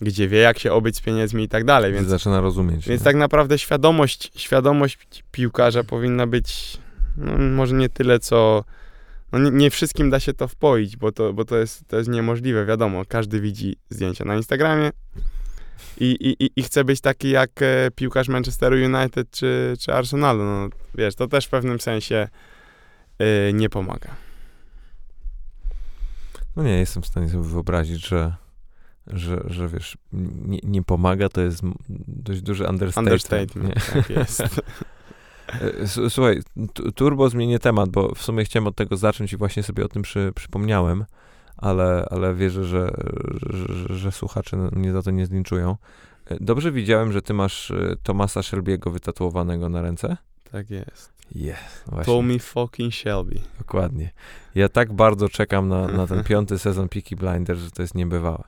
gdzie wie, jak się obyć z pieniędzmi i tak dalej. Więc, zaczyna rozumieć. więc nie? tak naprawdę świadomość, świadomość piłkarza powinna być no, może nie tyle, co... No nie, nie wszystkim da się to wpoić, bo to, bo to, jest, to jest niemożliwe, wiadomo. Każdy widzi zdjęcia na Instagramie i, i, i- chce być taki jak e, piłkarz Manchesteru United czy, czy Arsenalu. No, wiesz, to też w pewnym sensie e, nie pomaga. No nie, jestem w stanie sobie wyobrazić, że, że, że wiesz, nie, nie pomaga, to jest dość duży understatement. Understatement, tak jest. Słuchaj, tu- turbo zmienię temat, bo w sumie chciałem od tego zacząć i właśnie sobie o tym przy, przypomniałem, ale, ale wierzę, że, że, że, że słuchacze mnie za to nie zlinczują. E, Dobrze widziałem, że ty masz e, Tomasa Shelby'ego wytatuowanego na ręce? tak jest. Jest, właśnie. Tommy fucking Shelby. Dokładnie. Ja tak bardzo czekam na, na ten piąty sezon Peaky Blinders, że to jest niebywałe.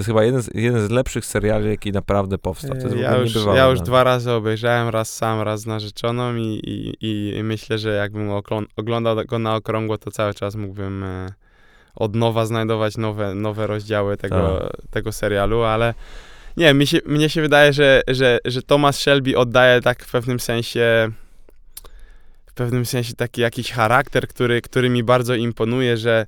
To jest chyba jeden z, jeden z lepszych seriali, jaki naprawdę powstał. To jest ja już, ja już dla mnie. dwa razy obejrzałem, raz sam, raz z narzeczoną i, i, i myślę, że jakbym oglą- oglądał go na okrągło, to cały czas mógłbym e, od nowa znajdować nowe, nowe rozdziały tego, tego serialu, ale nie, mi się, mnie się wydaje, że, że, że Thomas Shelby oddaje tak w pewnym sensie w pewnym sensie taki jakiś charakter, który, który mi bardzo imponuje, że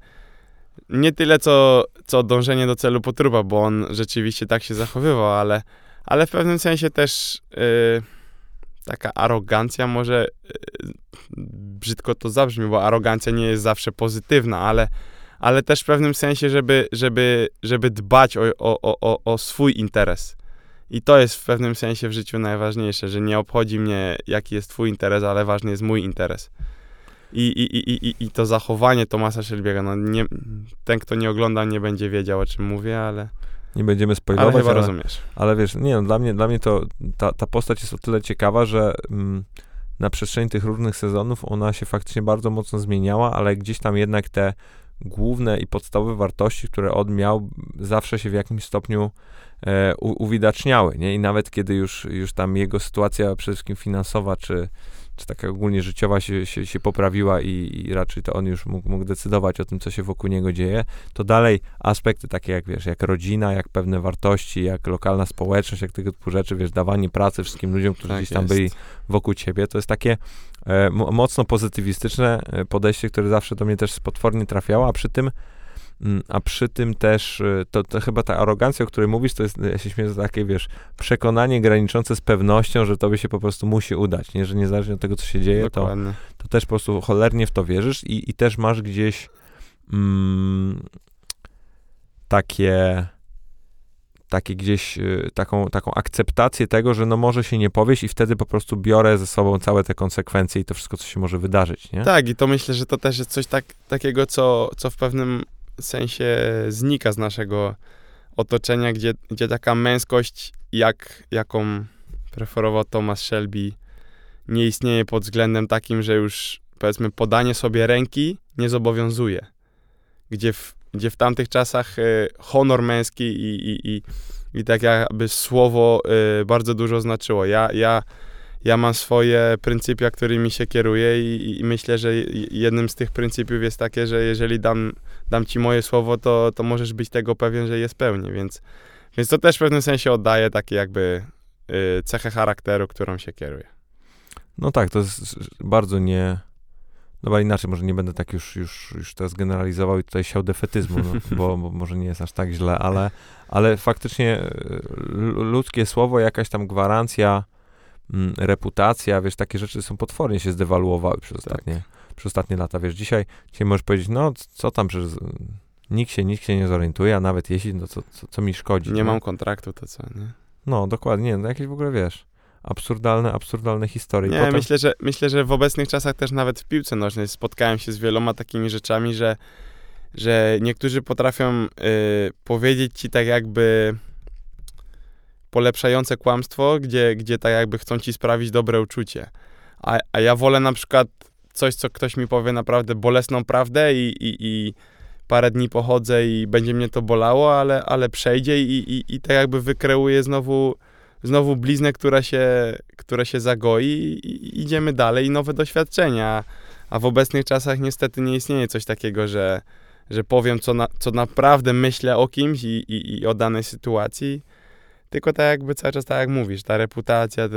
nie tyle co, co dążenie do celu potruba, bo on rzeczywiście tak się zachowywał, ale, ale w pewnym sensie też y, taka arogancja może y, brzydko to zabrzmi, bo arogancja nie jest zawsze pozytywna, ale, ale też w pewnym sensie, żeby, żeby, żeby dbać o, o, o, o swój interes. I to jest w pewnym sensie w życiu najważniejsze, że nie obchodzi mnie, jaki jest twój interes, ale ważny jest mój interes. I, i, i, i, i to zachowanie Tomasa Shelby'ego, no nie, ten, kto nie ogląda, nie będzie wiedział, o czym mówię, ale, Nie będziemy ale spoilować, chyba ale, rozumiesz. ale wiesz, nie no, dla mnie, dla mnie to ta, ta postać jest o tyle ciekawa, że mm, na przestrzeni tych różnych sezonów ona się faktycznie bardzo mocno zmieniała, ale gdzieś tam jednak te główne i podstawowe wartości, które on miał, zawsze się w jakimś stopniu e, u, uwidaczniały, nie? I nawet kiedy już, już tam jego sytuacja przede wszystkim finansowa, czy, czy taka ogólnie życiowa się, się, się poprawiła i, i raczej to on już mógł, mógł decydować o tym, co się wokół niego dzieje, to dalej aspekty takie jak, wiesz, jak rodzina, jak pewne wartości, jak lokalna społeczność, jak tego typu rzeczy, wiesz, dawanie pracy wszystkim ludziom, którzy Tak gdzieś tam jest. byli wokół ciebie, to jest takie e, mo- mocno pozytywistyczne e, podejście, które zawsze do mnie też potwornie trafiało, a przy tym a przy tym też, e, to, to chyba ta arogancja, o której mówisz, to jest, ja się śmieję, takie, wiesz, przekonanie graniczące z pewnością, że tobie się po prostu musi udać, nie? Że niezależnie od tego, co się dzieje, to, Dokładnie. to też po prostu cholernie w to wierzysz i, i też masz gdzieś mm, takie takie gdzieś y, taką, taką akceptację tego, że no może się nie powieść i wtedy po prostu biorę ze sobą całe te konsekwencje i to wszystko, co się może wydarzyć, nie? Tak, i to myślę, że to też jest coś tak, takiego, co, co w pewnym sensie znika z naszego otoczenia, gdzie, gdzie taka męskość, jak, jaką preferował Thomas Shelby, nie istnieje pod względem takim, że już powiedzmy podanie sobie ręki nie zobowiązuje. Gdzie w, gdzie w tamtych czasach e, honor męski i, i, i, i tak jakby słowo e, bardzo dużo znaczyło. Ja, ja, ja mam swoje pryncypia, którymi się kieruję i, i, myślę, że jednym z tych pryncypiów jest takie, że jeżeli dam, dam ci moje słowo, to, to możesz być tego pewien, że je spełnię, więc, więc to też w pewnym sensie oddaje takie jakby y, cechę charakteru, którą się kieruje. No tak, to jest bardzo nie... No inaczej, może nie będę tak już, już, już teraz generalizował i tutaj siał defetyzmu, no, bo, bo, może nie jest aż tak źle, ale, ale faktycznie y, ludzkie słowo, jakaś tam gwarancja, reputacja, wiesz, takie rzeczy są potwornie się zdewaluowały przez tak. ostatnie, tak. przez ostatnie lata. Wiesz, dzisiaj, dzisiaj możesz powiedzieć, no co tam, że nikt się, nikt się nie zorientuje, a nawet jeśli, no co, co, co mi szkodzi. Nie, nie, mam kontraktu, to co, nie? No, dokładnie, no jakieś w ogóle, wiesz, absurdalne, absurdalne historie. Nie, Potem... myślę, że, myślę, że w obecnych czasach też nawet w piłce nożnej spotkałem się z wieloma takimi rzeczami, że, że niektórzy potrafią y, powiedzieć ci tak jakby polepszające kłamstwo, gdzie, gdzie tak jakby chcą ci sprawić dobre uczucie. A, a ja wolę na przykład coś, co ktoś mi powie naprawdę bolesną prawdę i, i, i parę dni pochodzę i będzie mnie to bolało, ale, ale przejdzie i, i, i tak jakby wykreuje znowu, znowu bliznę, która się, która się zagoi i idziemy dalej i nowe doświadczenia. A w obecnych czasach niestety nie istnieje coś takiego, że, że powiem, co, na, co naprawdę myślę o kimś i, i, i o danej sytuacji tylko tak jakby cały czas, tak jak mówisz, ta reputacja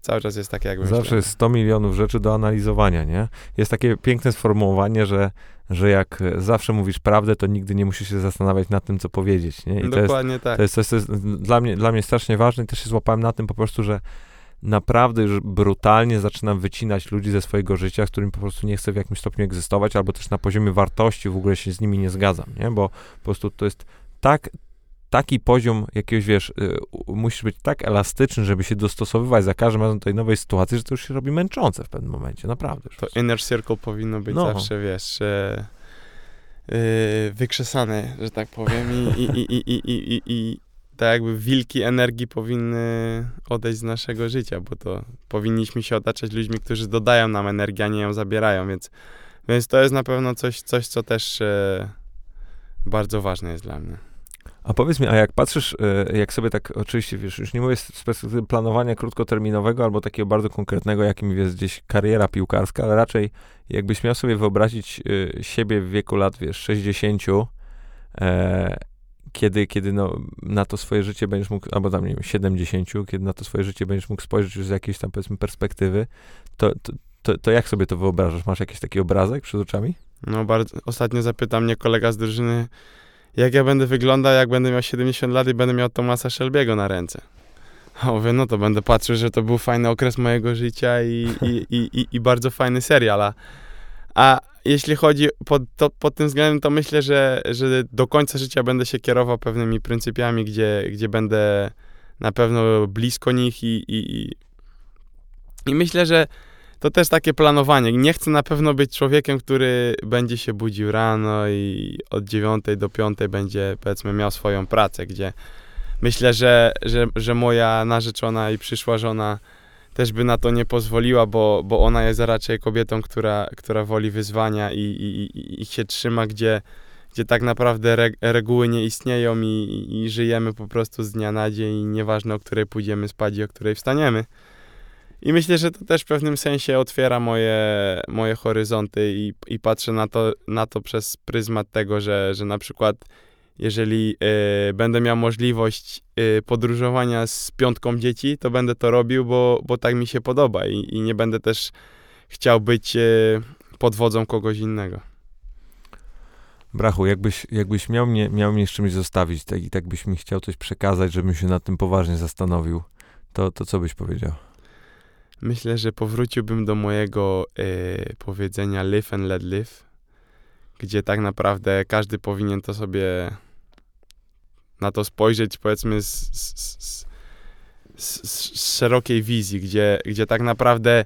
cały czas jest takie jakby... Zawsze jest 100 milionów rzeczy do analizowania, nie? Jest takie piękne sformułowanie, że, że jak zawsze mówisz prawdę, to nigdy nie musisz się zastanawiać nad tym, co powiedzieć, nie? I Dokładnie to jest, tak. To jest, to jest, to jest dla, mnie, dla mnie strasznie ważne i też się złapałem na tym po prostu, że naprawdę już brutalnie zaczynam wycinać ludzi ze swojego życia, z którymi po prostu nie chcę w jakimś stopniu egzystować, albo też na poziomie wartości w ogóle się z nimi nie zgadzam, nie? Bo po prostu to jest tak taki poziom jakiegoś, wiesz, y, musisz być tak elastyczny, żeby się dostosowywać za każdym razem do tej nowej sytuacji, że to już się robi męczące w pewnym momencie, naprawdę. To inner circle powinno być no. zawsze, wiesz, yy, wykrzesane, że tak powiem i, i, i, i, i, i, i tak jakby wilki energii powinny odejść z naszego życia, bo to powinniśmy się otaczać ludźmi, którzy dodają nam energię, a nie ją zabierają, więc, więc to jest na pewno coś, coś co też e, bardzo ważne jest dla mnie. A powiedz mi, a jak patrzysz, e, jak sobie tak, oczywiście, wiesz, już nie mówię z perspektywy planowania krótkoterminowego albo takiego bardzo konkretnego, jakim jest gdzieś kariera piłkarska, ale raczej jakbyś miał sobie wyobrazić e, siebie w wieku lat, wiesz, 60, e, kiedy, kiedy no, na to swoje życie będziesz mógł, albo tam, nie wiem, 70, kiedy na to swoje życie będziesz mógł spojrzeć już z jakiejś tam, powiedzmy, perspektywy, to, to, to, to jak sobie to wyobrażasz? Masz jakiś taki obrazek przed oczami? No, bardzo, ostatnio zapyta mnie kolega z drużyny, jak ja będę wyglądał, jak będę miał 70 lat i będę miał Tomasa Shelby'ego na ręce. A mówię, no to będę patrzył, że to był fajny okres mojego życia i, i, i, i, i bardzo fajny serial. A, a jeśli chodzi pod, to, pod tym względem, to myślę, że, że do końca życia będę się kierował pewnymi pryncypiami, gdzie, gdzie będę na pewno blisko nich i, i, i myślę, że to też takie planowanie. Nie chcę na pewno być człowiekiem, który będzie się budził rano i od 9 do 5 będzie, powiedzmy, miał swoją pracę, gdzie myślę, że, że, że moja narzeczona i przyszła żona też by na to nie pozwoliła, bo, bo ona jest raczej kobietą, która, która woli wyzwania i, i, i się trzyma, gdzie, gdzie tak naprawdę re, reguły nie istnieją i, i żyjemy po prostu z dnia na dzień nieważne, o której pójdziemy spać i o której wstaniemy. I myślę, że to też w pewnym sensie otwiera moje, moje horyzonty i, i patrzę na to, na to przez pryzmat tego, że, że na przykład jeżeli y, będę miał możliwość y, podróżowania z piątką dzieci, to będę to robił, bo, bo tak mi się podoba i, i nie będę też chciał być y, pod wodzą kogoś innego. Brachu, jakbyś, jakbyś miał, mnie, miał mnie z czymś zostawić tak, i tak byś mi chciał coś przekazać, żebym się nad tym poważnie zastanowił, to, to co byś powiedział? Myślę, że powróciłbym do mojego e, powiedzenia live and let live, gdzie tak naprawdę każdy powinien to sobie na to spojrzeć, powiedzmy, z, z, z, z szerokiej wizji, gdzie, gdzie tak naprawdę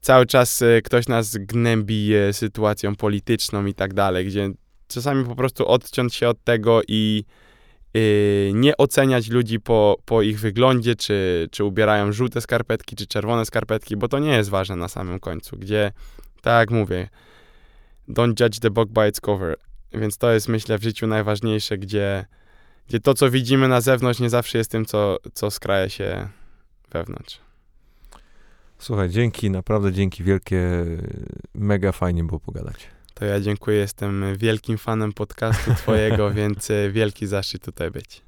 cały czas e, ktoś nas gnębi e, sytuacją polityczną i tak dalej, gdzie czasami po prostu odciąć się od tego i Y, nie oceniać ludzi po, po ich wyglądzie, czy, czy ubierają żółte skarpetki, czy czerwone skarpetki, bo to nie jest ważne na samym końcu, gdzie, tak jak mówię, don't judge the book by its cover. Więc to jest, myślę, w życiu najważniejsze, gdzie, gdzie to, co widzimy na zewnątrz, nie zawsze jest tym, co, co skraja się wewnątrz. Słuchaj, dzięki, naprawdę dzięki wielkie. Mega fajnie było pogadać. To ja dziękuję, jestem wielkim fanem podcastu twojego, więc e, wielki zaszczyt tutaj być.